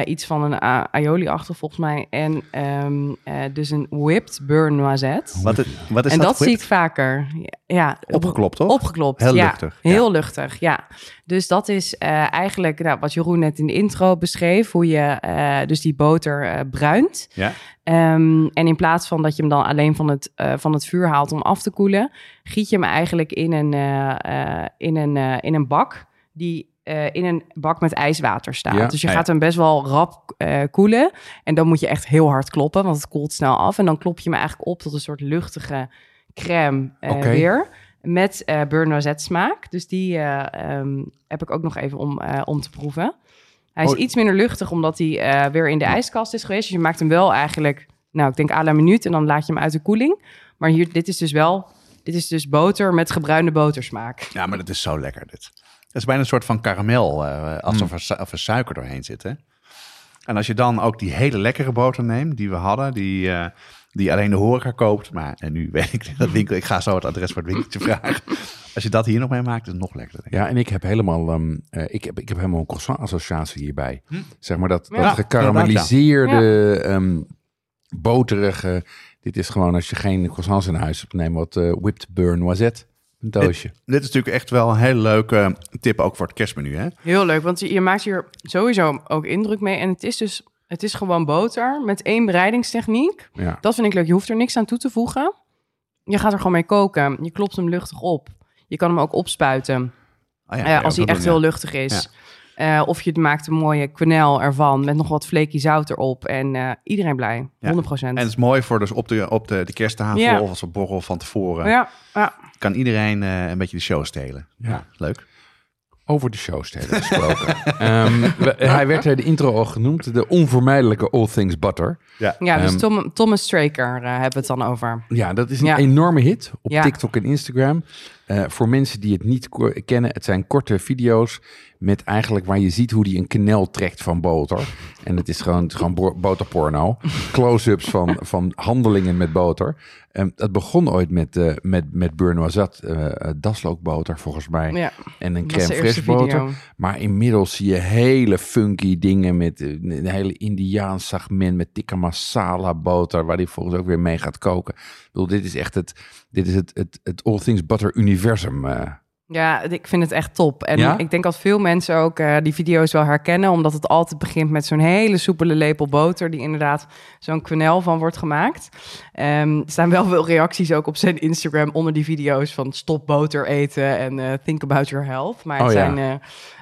iets van een a- aioli-achtig volgens mij en ehm, eh, dus een whipped beurre noisette. Wat, het- wat is en dat? dat zie ik vaker. Ja, Opgeklopt, toch? Opgeklopt. Heel ja. luchtig, ja. Heel luchtig, ja. Dus dat is eh, eigenlijk nou, wat Jeroen net in de intro beschreef, hoe je eh, dus die boter eh, bruint. Ja. Ehm, en in plaats van dat je hem dan alleen van het, van het vuur haalt om af te koelen, giet je hem eigenlijk in een, in een, in een bak die in een bak met ijswater staat. Ja. Dus je Ah, gaat hem best wel rap koelen. En dan moet je echt heel hard kloppen, want het koelt snel af. En dan klop je hem eigenlijk op tot een soort luchtige crème eh, weer. Met eh beurre noisette smaak. Dus die eh, ehm, heb ik ook nog even om, eh, om te proeven. Hij is Oh. iets minder luchtig, omdat hij eh, weer in de ijskast is geweest. Dus je maakt hem wel eigenlijk, nou, ik denk à la minuut. En dan laat je hem uit de koeling. Maar hier, dit is dus wel, dit is dus boter met gebruinde botersmaak. Ja, maar dat is zo lekker dit. Het is bijna een soort van karamel, eh, alsof er, su- of er suiker doorheen zit. Hè? En als je dan ook die hele lekkere boter neemt, die we hadden, die, eh, die alleen de horeca koopt. Maar en nu weet ik dat winkel, ik ga zo het adres voor het winkeltje vragen. Als je dat hier nog mee maakt, is het nog lekkerder. denk ik. Ja, en ik heb helemaal, ehm, eh, ik heb, ik heb helemaal een croissant-associatie hierbij. Zeg maar dat, Ja, dat gekarameliseerde, ehm, boterige. Dit is gewoon als je geen croissants in huis hebt, neem wat eh, whipped beurre noisette. Een doosje. Dit is natuurlijk echt wel een hele leuke tip ook voor het kerstmenu. Hè? Heel leuk, want je, je maakt hier sowieso ook indruk mee. En het is dus, het is gewoon boter met één bereidingstechniek. Ja. Dat vind ik leuk. Je hoeft er niks aan toe te voegen. Je gaat er gewoon mee koken. Je klopt hem luchtig op. Je kan hem ook opspuiten. Oh ja, ja, als hij echt doen, heel ja. luchtig is. Eh, of je maakt een mooie quenelle ervan met nog wat flaky zout erop. En eh, iedereen blij. 100%. Ja. En het is mooi voor dus op de, op de, de kersttafel Ja. of als een borrel van tevoren. ja, ja. Kan iedereen eh, een beetje de show stelen. Ja. leuk. Over de showsteden gesproken. Ehm, we- hij werd de intro al genoemd, de onvermijdelijke All Things Butter. ja, dus Ehm, Tom, Thomas Straker eh, hebben we het dan over. Ja, dat is een Ja. enorme hit op Ja. TikTok en Instagram. Eh, voor mensen die het niet kennen, het zijn korte video's met eigenlijk waar je ziet hoe die een knel trekt van boter. En het is gewoon, het is gewoon bo- boterporno. Close-ups van, van handelingen met boter. Um, het begon ooit met, eh met, met eh, daslookboter volgens mij. Ja, En een dat crème fraîche boter. video. Maar inmiddels zie je hele funky dingen met een hele Indiaans segment met tikka masala boter, waar die volgens ook weer mee gaat koken. Ik bedoel, dit is echt het, dit is het, het, het All Things Butter universum. Eh. Ja, ik vind het echt top. En Ja? ik denk dat veel mensen ook eh, die video's wel herkennen, omdat het altijd begint met zo'n hele soepele lepel boter, die inderdaad zo'n quenel van wordt gemaakt. Ehm, er staan wel veel reacties ook op zijn Instagram onder die video's van stop boter eten en eh, think about your health. Maar het, Oh ja. zijn,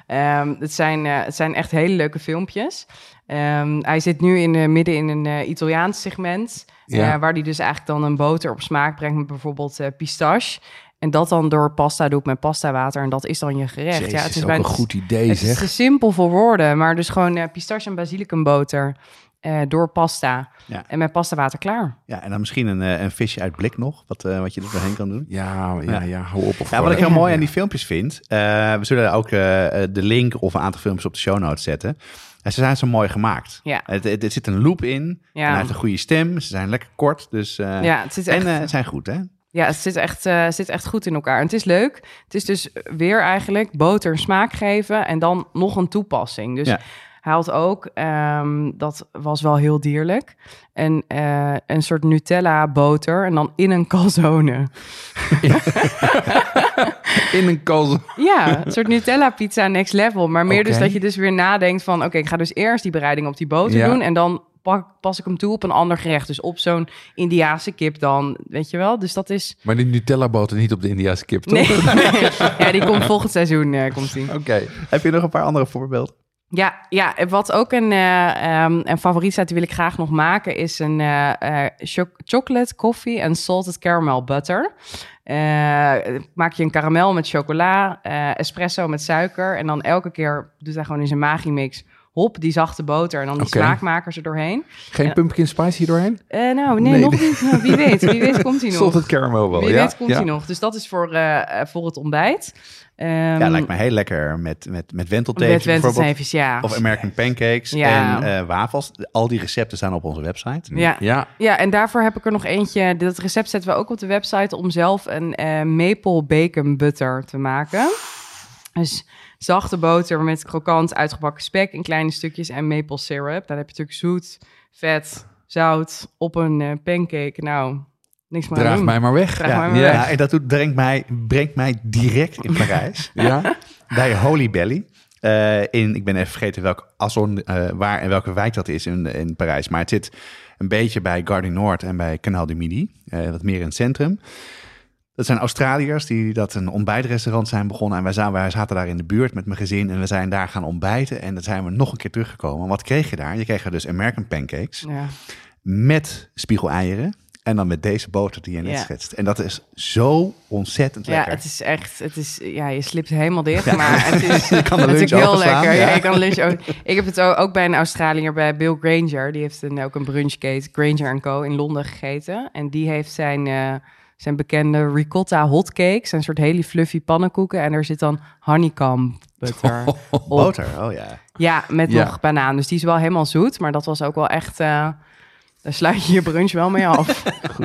eh, ehm, het, zijn, het zijn echt hele leuke filmpjes. Ehm, hij zit nu in, midden in een Italiaans segment, Ja. waar hij dus eigenlijk dan een boter op smaak brengt met bijvoorbeeld pistache. En dat dan door pasta doet met pasta water. En dat is dan je gerecht. Jezus, ja, het is ook bijna- een goed idee Het is zeg. te simpel voor woorden. Maar dus gewoon eh, pistache en basilicumboter eh, door pasta. Ja. En met pasta water klaar. Ja, en dan misschien een, eh, een visje uit blik nog, wat, eh, wat je er doorheen kan doen. Ja, ja, Ja. ja, hou op. Of Ja, wat ik heel mooi aan die filmpjes vind, eh, we zullen ook de link of een aantal filmpjes op de show notes zetten. En ze zijn zo mooi gemaakt. Ja. Het, het, er zit een loop in. Ja. En hij heeft een goede stem. Ze zijn lekker kort. Dus, eh, ja, het zit echt, en eh, zijn goed, hè? Ja, het zit echt, eh, zit echt goed in elkaar. En het is leuk. Het is dus weer eigenlijk boter smaak geven en dan nog een toepassing. Dus Ja. hij had ook, ehm, dat was wel heel dierlijk, een, eh, een soort Nutella boter en dan in een calzone. In een kalz. Ja, een soort Nutella pizza next level. Maar meer dus dat je dus weer nadenkt van... oké, ik ga dus eerst die bereiding op die boter Ja. doen... en dan pak, pas ik hem toe op een ander gerecht. Dus op zo'n Indiaanse kip dan, weet je wel. Dus dat is... Maar die Nutella boter niet op de Indiaanse kip, toch? Nee, ja, die komt volgend seizoen, eh, komt die. Oké. Heb je nog een paar andere voorbeelden? Ja, ja, en wat ook een, eh, ehm, een favoriet staat, die wil ik graag nog maken... is een eh, eh, choc- chocolate coffee en salted caramel butter. Eh, maak je een karamel met chocola, eh, espresso met suiker... en dan elke keer doet hij gewoon in zijn Magimix... hop, die zachte boter en dan die Oké. smaakmakers er doorheen. Geen pumpkin spice hier doorheen? Eh, nou, nee, Nee, nog nee. niet. Nou, wie weet, wie weet komt hij nog. Salted caramel wel, Wie ja. weet komt ja. hij nog. Dus dat is voor, eh, voor het ontbijt. ja, lijkt me heel lekker met, met, met wentelteefjes Met wentelteefjes, ja. Of American pancakes Ja. en eh, wafels. Al die recepten staan op onze website. Ja. Ja, Ja, en daarvoor heb ik er nog eentje. Dat recept zetten we ook op de website om zelf een maple bacon butter te maken. Dus zachte boter met krokant uitgebakken spek in kleine stukjes en maple syrup. Dan heb je natuurlijk zoet, vet, zout op een eh, pancake. Nou, niks meer aan draag doen. mij maar weg. Draag mij Ja, maar ja, weg. en dat doet, brengt, mij, brengt mij direct in Parijs. Ja, bij Holy Belly. Eh, in, ik ben even vergeten welk Asson, eh, waar en welke wijk dat is in, in Parijs. Maar het zit een beetje bij Gare du Nord en bij Canal du Midi. eh, wat meer in het centrum. Dat zijn Australiërs die dat een ontbijtrestaurant zijn begonnen. En wij, zaten, wij zaten daar in de buurt met mijn gezin. En we zijn daar gaan ontbijten. En dan zijn we nog een keer teruggekomen. Wat kreeg je daar? Je kreeg er dus American pancakes Ja. met spiegeleieren. En dan met deze boter die je net Ja. schetst. En dat is zo ontzettend ja, lekker. het is echt, het is, ja, je slipt helemaal dicht, maar het is, Je kan de lunch heel lekker. Ja. ja. je kan de lunch ook. Ik heb het ook, ook bij een Australiër, bij Bill Granger, die heeft een, ook een brunchketen, Granger Co. in Londen gegeten. En die heeft zijn, eh, zijn bekende ricotta hotcakes, een soort hele fluffy pannenkoeken. En er zit dan honeycomb butter op. Boter, oh ja. Ja, met Ja. nog banaan. Dus die is wel helemaal zoet, maar dat was ook wel echt... eh, daar sluit je je brunch wel mee af.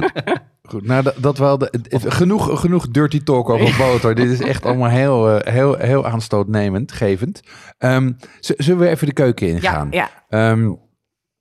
goed. Nou, dat, dat wel. De, het- genoeg, genoeg dirty talk over boter. Dit is echt allemaal heel, eh, heel, heel aanstootnemend, gevend. Ehm, zullen we even de keuken ja, ingaan? ja, Ehm,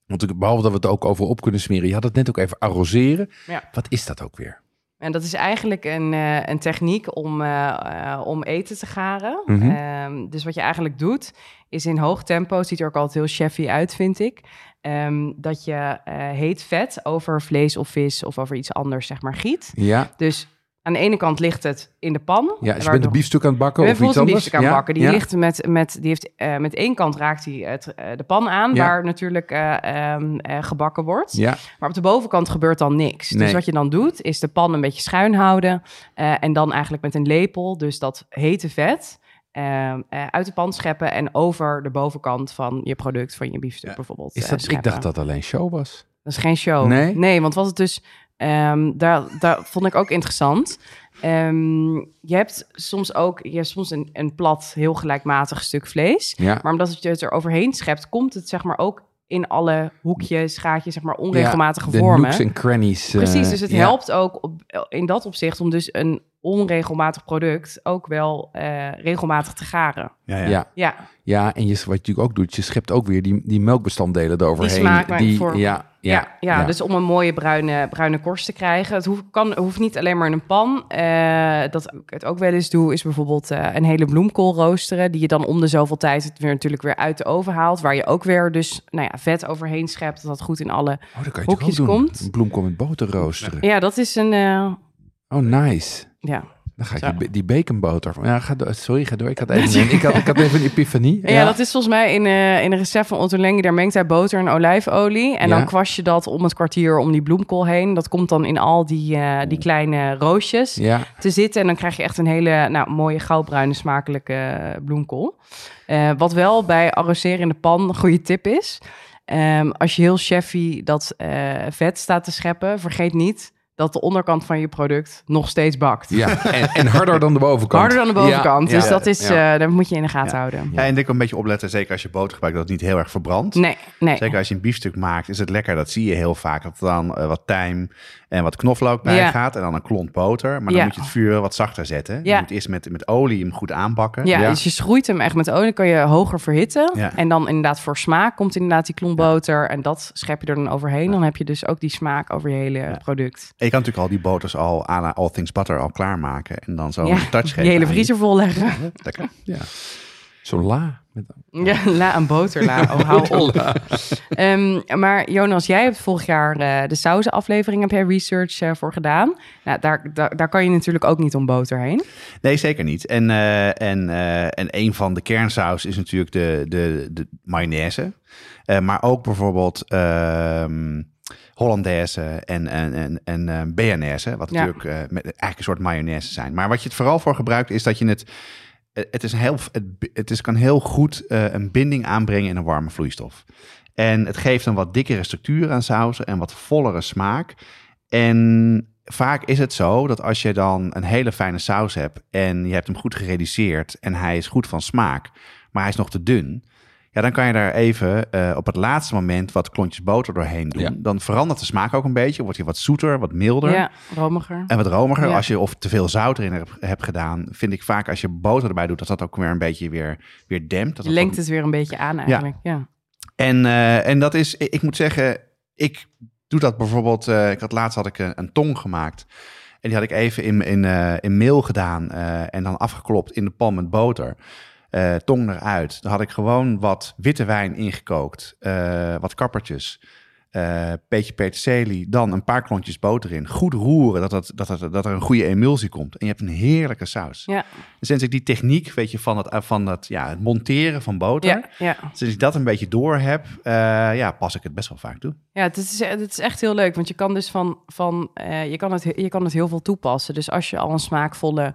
want ik- behalve dat we het ook over op kunnen smeren. Je had het net ook even arroseren. ja. Wat is dat ook weer? En dat is eigenlijk een, eh, een techniek om, eh, eh, om eten te garen. Mhm. Ehm, dus wat je eigenlijk doet, is in hoog tempo, het ziet er ook altijd heel chefy uit, vind ik. ehm, dat je heet vet over vlees of vis of over iets anders, zeg maar, giet. Ja, Dus aan de ene kant ligt het in de pan. ja dus je bent een biefstuk aan het bakken of iets een anders? biefstuk aan het Ja, bakken. Die, ja. ligt met, met, die heeft, eh, met één kant raakt hij het, eh, de pan aan, Ja. waar natuurlijk eh, ehm, eh, gebakken wordt. Ja, Maar op de bovenkant gebeurt dan niks. Nee. Dus wat je dan doet, is de pan een beetje schuin houden. en dan eigenlijk met een lepel, dus dat hete vet, uit de pan scheppen. En over de bovenkant van je product, van je biefstuk bijvoorbeeld. is dat, ik dacht dat alleen show was. Dat is geen show. Nee? want wat het dus, ehm, daar, daar vond ik ook interessant. Ehm, je hebt soms ook, je hebt soms een, een plat, heel gelijkmatig stuk vlees. Ja, Maar omdat je het er overheen schept, komt het zeg maar ook in alle hoekjes, gaatjes, zeg maar onregelmatige de vormen. en crannies. eh, Precies, dus het ja. helpt ook op, in dat opzicht om dus een onregelmatig product ook wel eh, regelmatig te garen. Ja, ja. Ja, Ja, ja, en je, wat je natuurlijk ook doet, je schept ook weer die, die melkbestanddelen eroverheen. smaak maar voor- ja, ja, ja, ja, dus om een mooie bruine, bruine korst te krijgen. Het hoeft, kan, hoeft niet alleen maar in een pan. Eh, dat ik het ook wel eens doe, is bijvoorbeeld eh, een hele bloemkool roosteren. Die je dan om de zoveel tijd het weer natuurlijk weer uit de oven haalt. Waar je ook weer dus nou ja, vet overheen schept. Dat dat goed in alle... Oh, dat kan je hoekjes toch ook doen. komt. Een bloemkool met boter roosteren. Ja, dat is een... eh, Oh, nice. Ja. Dan ga ik die, die baconboter van. Ja, ga door. Sorry, ga door. Ik had even, een, ik had, ik had even een epifanie. Ja, dat is volgens mij in, eh, in een recept van Otto Lengi. Daar mengt hij boter en olijfolie. En Ja. dan kwast je dat om het kwartier om die bloemkool heen. Dat komt dan in al die, eh, die kleine roosjes Ja, te zitten. En dan krijg je echt een hele nou, mooie goudbruine smakelijke eh, bloemkool. Wat wel bij arroseren in de pan een goede tip is. ehm, als je heel chefy dat vet staat te scheppen, vergeet niet dat de onderkant van je product nog steeds bakt. ja. En, en harder dan de bovenkant. Harder dan de bovenkant. Ja, dus ja, dat is, ja. eh, daar moet je in de gaten Ja. houden. Ja, en ik een beetje opletten, zeker als je boter gebruikt, dat het niet heel erg verbrandt. Nee, nee. Zeker als je een biefstuk maakt, is het lekker. Dat zie je heel vaak. Dat er dan eh, wat tijm en wat knoflook bij Ja. gaat. En dan een klont boter. Maar dan Ja. moet je het vuur wel wat zachter zetten. Je Ja. moet eerst met, met olie hem goed aanbakken. Ja, Ja. dus je schroeit hem echt met olie, kan je hoger verhitten. Ja. En dan inderdaad voor smaak komt inderdaad die klomp boter. En dat schep je er dan overheen. Dan heb je dus ook die smaak over je hele product. En je kan natuurlijk al die boters al aan All Things Butter al klaarmaken. En dan zo Ja, een touch geven. Je hele vriezer vol leggen. Lekker. Ja. Zo la. Met, Ja, la een boterla. Oh, hou op. Ehm, maar Jonas, jij hebt vorig jaar eh, de sausenaflevering, heb jij research eh, voor gedaan. Nou, daar, daar, daar kan je natuurlijk ook niet om boter heen. Nee, zeker niet. En, eh, en, eh, en een van de kernsaus is natuurlijk de, de, de mayonaise. Eh, maar ook bijvoorbeeld ehm Hollandaise en, en, en, en eh. Wat natuurlijk eh, met, eigenlijk een soort mayonaise zijn. Maar wat je het vooral voor gebruikt is dat je het... eh, Het, is een heel, het, het is, kan heel goed een binding aanbrengen in een warme vloeistof. En het geeft een wat dikkere structuur aan sausen en wat vollere smaak. En vaak is het zo dat als je dan een hele fijne saus hebt en je hebt hem goed gereduceerd en hij is goed van smaak, maar hij is nog te dun, ja, dan kan je daar even uh, op het laatste moment wat klontjes boter doorheen doen. Ja. Dan verandert de smaak ook een beetje, wordt hij wat zoeter, wat milder. Ja, romiger. En wat romiger, Ja. als je of te veel zout erin hebt, hebt gedaan, vind ik vaak als je boter erbij doet, dat dat ook weer een beetje weer, weer dempt. Dat lengt het weer een beetje aan eigenlijk. Ja. en, eh, en dat is, ik, ik moet zeggen, ik doe dat bijvoorbeeld. eh, ik had laatst had ik een, een tong gemaakt. En die had ik even in, in, eh, in meel gedaan eh, en dan afgeklopt in de pan met boter. Eh, tong eruit. Dan had ik gewoon wat witte wijn ingekookt, eh, wat kappertjes, eh beetje peterselie, dan een paar klontjes boter in. Goed roeren, dat, dat, dat, dat, dat er een goede emulsie komt. En je hebt een heerlijke saus. Ja. Dus sinds ik die techniek, weet je, van het, eh, van het, ja, het monteren van boter, Ja, ja. sinds ik dat een beetje door heb, ja, pas ik het best wel vaak toe. Ja, het is, het is echt heel leuk, want je kan dus van, van je, kan het, je kan het heel veel toepassen. Dus als je al een smaakvolle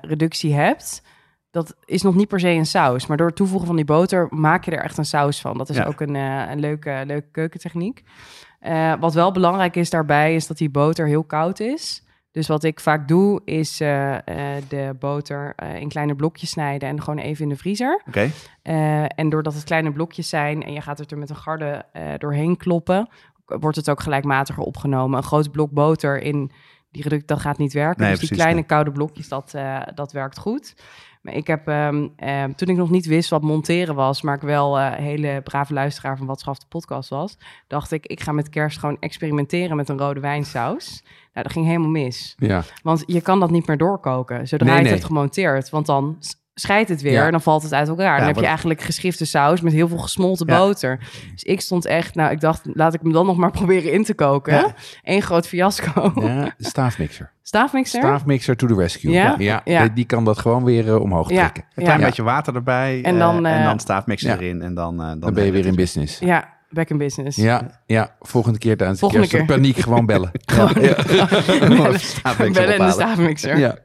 reductie hebt, dat is nog niet per se een saus. Maar door het toevoegen van die boter maak je er echt een saus van. Dat is Ja. ook een, eh, een leuke, leuke keukentechniek. Eh, wat wel belangrijk is daarbij, is dat die boter heel koud is. Dus wat ik vaak doe, is eh, de boter in kleine blokjes snijden en gewoon even in de vriezer. Oké? En doordat het kleine blokjes zijn en je gaat het er met een garde doorheen kloppen, wordt het ook gelijkmatiger opgenomen. Een groot blok boter in die reduct, dat gaat niet werken. Nee, dus die precies, kleine nee. koude blokjes, dat, dat werkt goed. Maar ik heb, ehm, toen ik nog niet wist wat monteren was, maar ik wel eh hele brave luisteraar van Wat Schaf de podcast was, dacht ik, ik ga met kerst gewoon experimenteren met een rode wijnsaus. Nou, dat ging helemaal mis. Ja. Want je kan dat niet meer doorkoken, zodra Nee, je het hebt gemonteerd. Want dan scheidt het weer Ja. en dan valt het uit elkaar. dan heb wat- je eigenlijk geschifte saus met heel veel gesmolten Ja. boter. Dus ik stond echt, nou, ik dacht, laat ik hem dan nog maar proberen in te koken. Ja. Eén groot fiasco. staafmixer. Staafmixer? Staafmixer to the rescue. Ja? ja, Ja. Die, die kan dat gewoon weer eh, omhoog Ja. trekken. Een klein Ja. beetje water erbij En eh, dan, en eh, dan staafmixer ja. erin en dan... eh, dan, Dan ben je weer in business. Ja, back in business. Ja, ja, volgende keer tijdens de Volgende keer. paniek gewoon bellen. Gewoon- Ja. Bellen, in de staafmixer. Ja,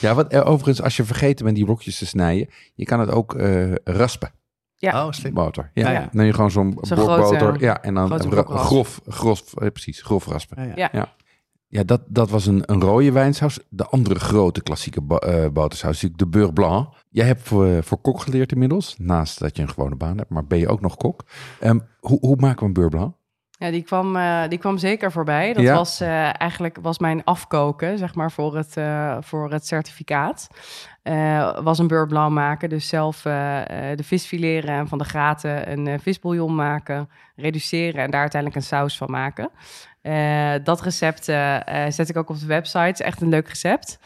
ja wat, eh, overigens, als je vergeten bent die blokjes te snijden, je kan het ook eh, raspen, Ja. Oh, slim. boter. Ja, Ja, neem je gewoon zo'n grote- boter ja, en dan grof, grof, eh, precies, grof raspen. Ja, ja. Ja. Ja, dat, dat was een, een rode wijnsaus. De andere grote klassieke bo- eh, botersaus is natuurlijk de Beurre Blanc. Jij hebt voor, voor kok geleerd inmiddels, naast dat je een gewone baan hebt, maar ben je ook nog kok. Ehm, hoe, hoe maken we een Beurre Blanc? Ja, die kwam, eh, die kwam zeker voorbij. Dat Ja. was eh, eigenlijk was mijn afkoken, zeg maar, voor het, eh, voor het certificaat. Eh, was een beurre blanc maken, dus zelf eh, eh, de vis fileren en van de gaten een eh, visbouillon maken, reduceren en daar uiteindelijk een saus van maken. Eh, dat recept eh, eh, zet ik ook op de website. Het is echt een leuk recept.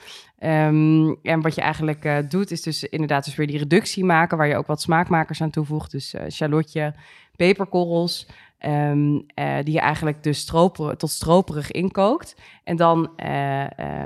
Ehm, en wat je eigenlijk eh, doet, is dus inderdaad dus weer die reductie maken, waar je ook wat smaakmakers aan toevoegt. Dus eh shallotje, peperkorrels, ehm, eh, die je eigenlijk dus stroper, tot stroperig inkookt. En dan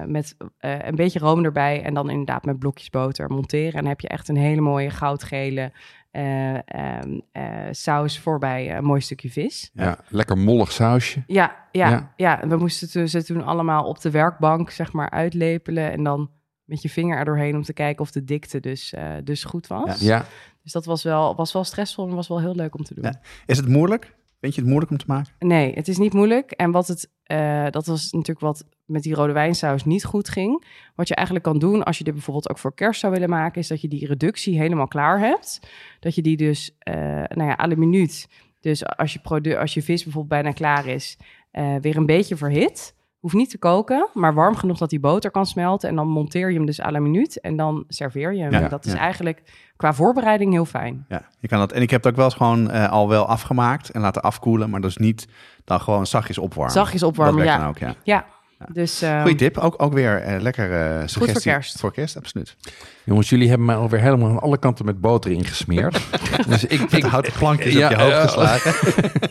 met een beetje room erbij en dan inderdaad met blokjes boter monteren. En dan heb je echt een hele mooie goudgele eh, ehm, eh, saus voorbij een mooi stukje vis. Ja. lekker mollig sausje. Ja, ja, Ja. ja. We moesten toen- ze toen allemaal op de werkbank, zeg maar, uitlepelen. En dan met je vinger er doorheen om te kijken of de dikte dus, eh, dus goed was. Ja, Dus dat was wel, was wel stressvol en was wel heel leuk om te doen. Ja. Is het moeilijk? Vind je het moeilijk om te maken? Nee, het is niet moeilijk. En wat het, eh, dat was natuurlijk wat met die rode wijnsaus niet goed ging. Wat je eigenlijk kan doen als je dit bijvoorbeeld ook voor kerst zou willen maken, is dat je die reductie helemaal klaar hebt. Dat je die dus, eh nou ja, la minuut. Dus als je, produ- als je vis bijvoorbeeld bijna klaar is, eh, weer een beetje verhit. Hoeft niet te koken, maar warm genoeg dat die boter kan smelten. En dan monteer je hem dus à la minuut en dan serveer je hem. Ja, dat is ja. eigenlijk qua voorbereiding heel fijn. Ja, je kan dat. En ik heb het ook wel eens gewoon eh, al wel afgemaakt en laten afkoelen, maar dus niet dan gewoon zachtjes opwarmen. Zachtjes opwarmen, dat ja. ook, ja. Ja, Ja. dus... eh, Goeie tip. Ook, ook weer eh, lekker eh suggestie. voor kerst. Voor kerst, absoluut. jongens, jullie hebben mij alweer helemaal aan alle kanten met boter ingesmeerd. dus ik, ik, houten plankjes Ja, op je hoofd geslagen.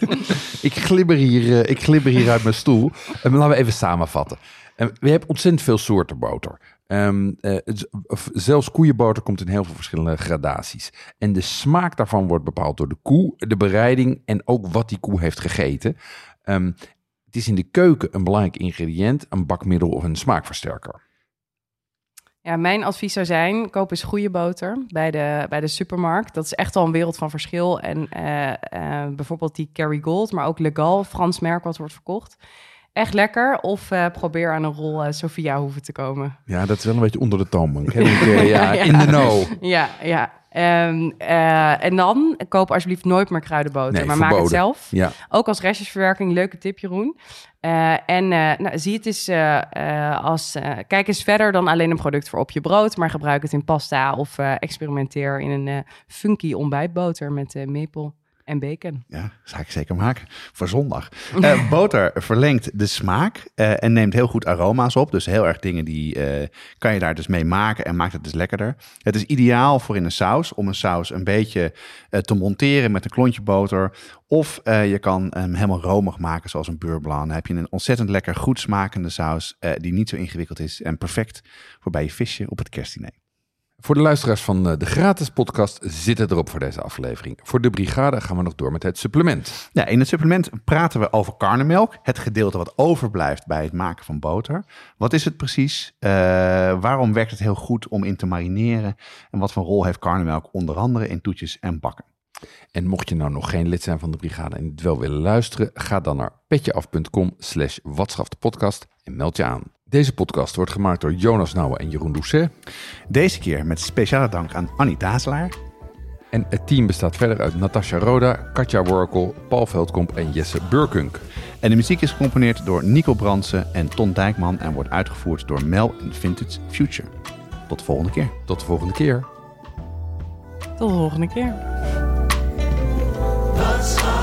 ik, glibber hier, eh, ik glibber hier uit mijn stoel. En laten we even samenvatten. We hebben ontzettend veel soorten boter. Ehm, eh, zelfs koeienboter komt in heel veel verschillende gradaties. En de smaak daarvan wordt bepaald door de koe, de bereiding en ook wat die koe heeft gegeten. Ehm, is in de keuken een belangrijk ingrediënt, een bakmiddel of een smaakversterker. Ja, mijn advies zou zijn, koop eens goede boter bij de, bij de supermarkt. Dat is echt al een wereld van verschil. En eh, eh, bijvoorbeeld die Kerrygold, maar ook Legal, Frans merk wat wordt verkocht. Echt lekker. Of uh, probeer aan een rol uh, Sophia hoeven te komen. Ja, dat is wel een beetje onder de. Hè? Want, ja, in de know. Ja, ja. Um, uh, en dan koop alsjeblieft nooit meer kruidenboter, Nee, maar maak het zelf. Ja. Ook als restjesverwerking, leuke tip Jeroen. En nou, zie het eens als, kijk eens verder dan alleen een product voor op je brood, maar gebruik het in pasta of experimenteer in een funky ontbijtboter met maple en bacon. Ja, zou ik zeker maken voor zondag. Uh, boter verlengt de smaak uh, en neemt heel goed aroma's op. Dus heel erg dingen die uh, kan je daar dus mee maken en maakt het dus lekkerder. Het is ideaal voor in een saus om een saus een beetje te monteren met een klontje boter. Of je kan hem helemaal romig maken zoals een beurre blanc. Dan heb je een ontzettend lekker goed smakende saus die niet zo ingewikkeld is en perfect voor bij je visje op het kerstdiner. Voor de luisteraars van de gratis podcast zit het erop voor deze aflevering. Voor de brigade gaan we nog door met het supplement. Ja, in het supplement praten we over karnemelk. Het gedeelte wat overblijft bij het maken van boter. Wat is het precies? Uh, waarom werkt het heel goed om in te marineren? En wat voor rol heeft karnemelk onder andere in toetjes en bakken? En mocht je nou nog geen lid zijn van de brigade en het wel willen luisteren, ga dan naar petjeaf.com slash podcast en meld je aan. Deze podcast wordt gemaakt door Jonas Nouwen en Jeroen Doucet. Deze keer met speciale dank aan Annie Dazelaar. En het team bestaat verder uit Natasha Roda, Katja Workel, Paul Veldkomp en Jesse Burkunk. En de muziek is gecomponeerd door Nico Brandsen en Ton Dijkman en wordt uitgevoerd door Mel in Vintage Future. Tot de volgende keer. Tot de volgende keer. Tot de volgende keer. That's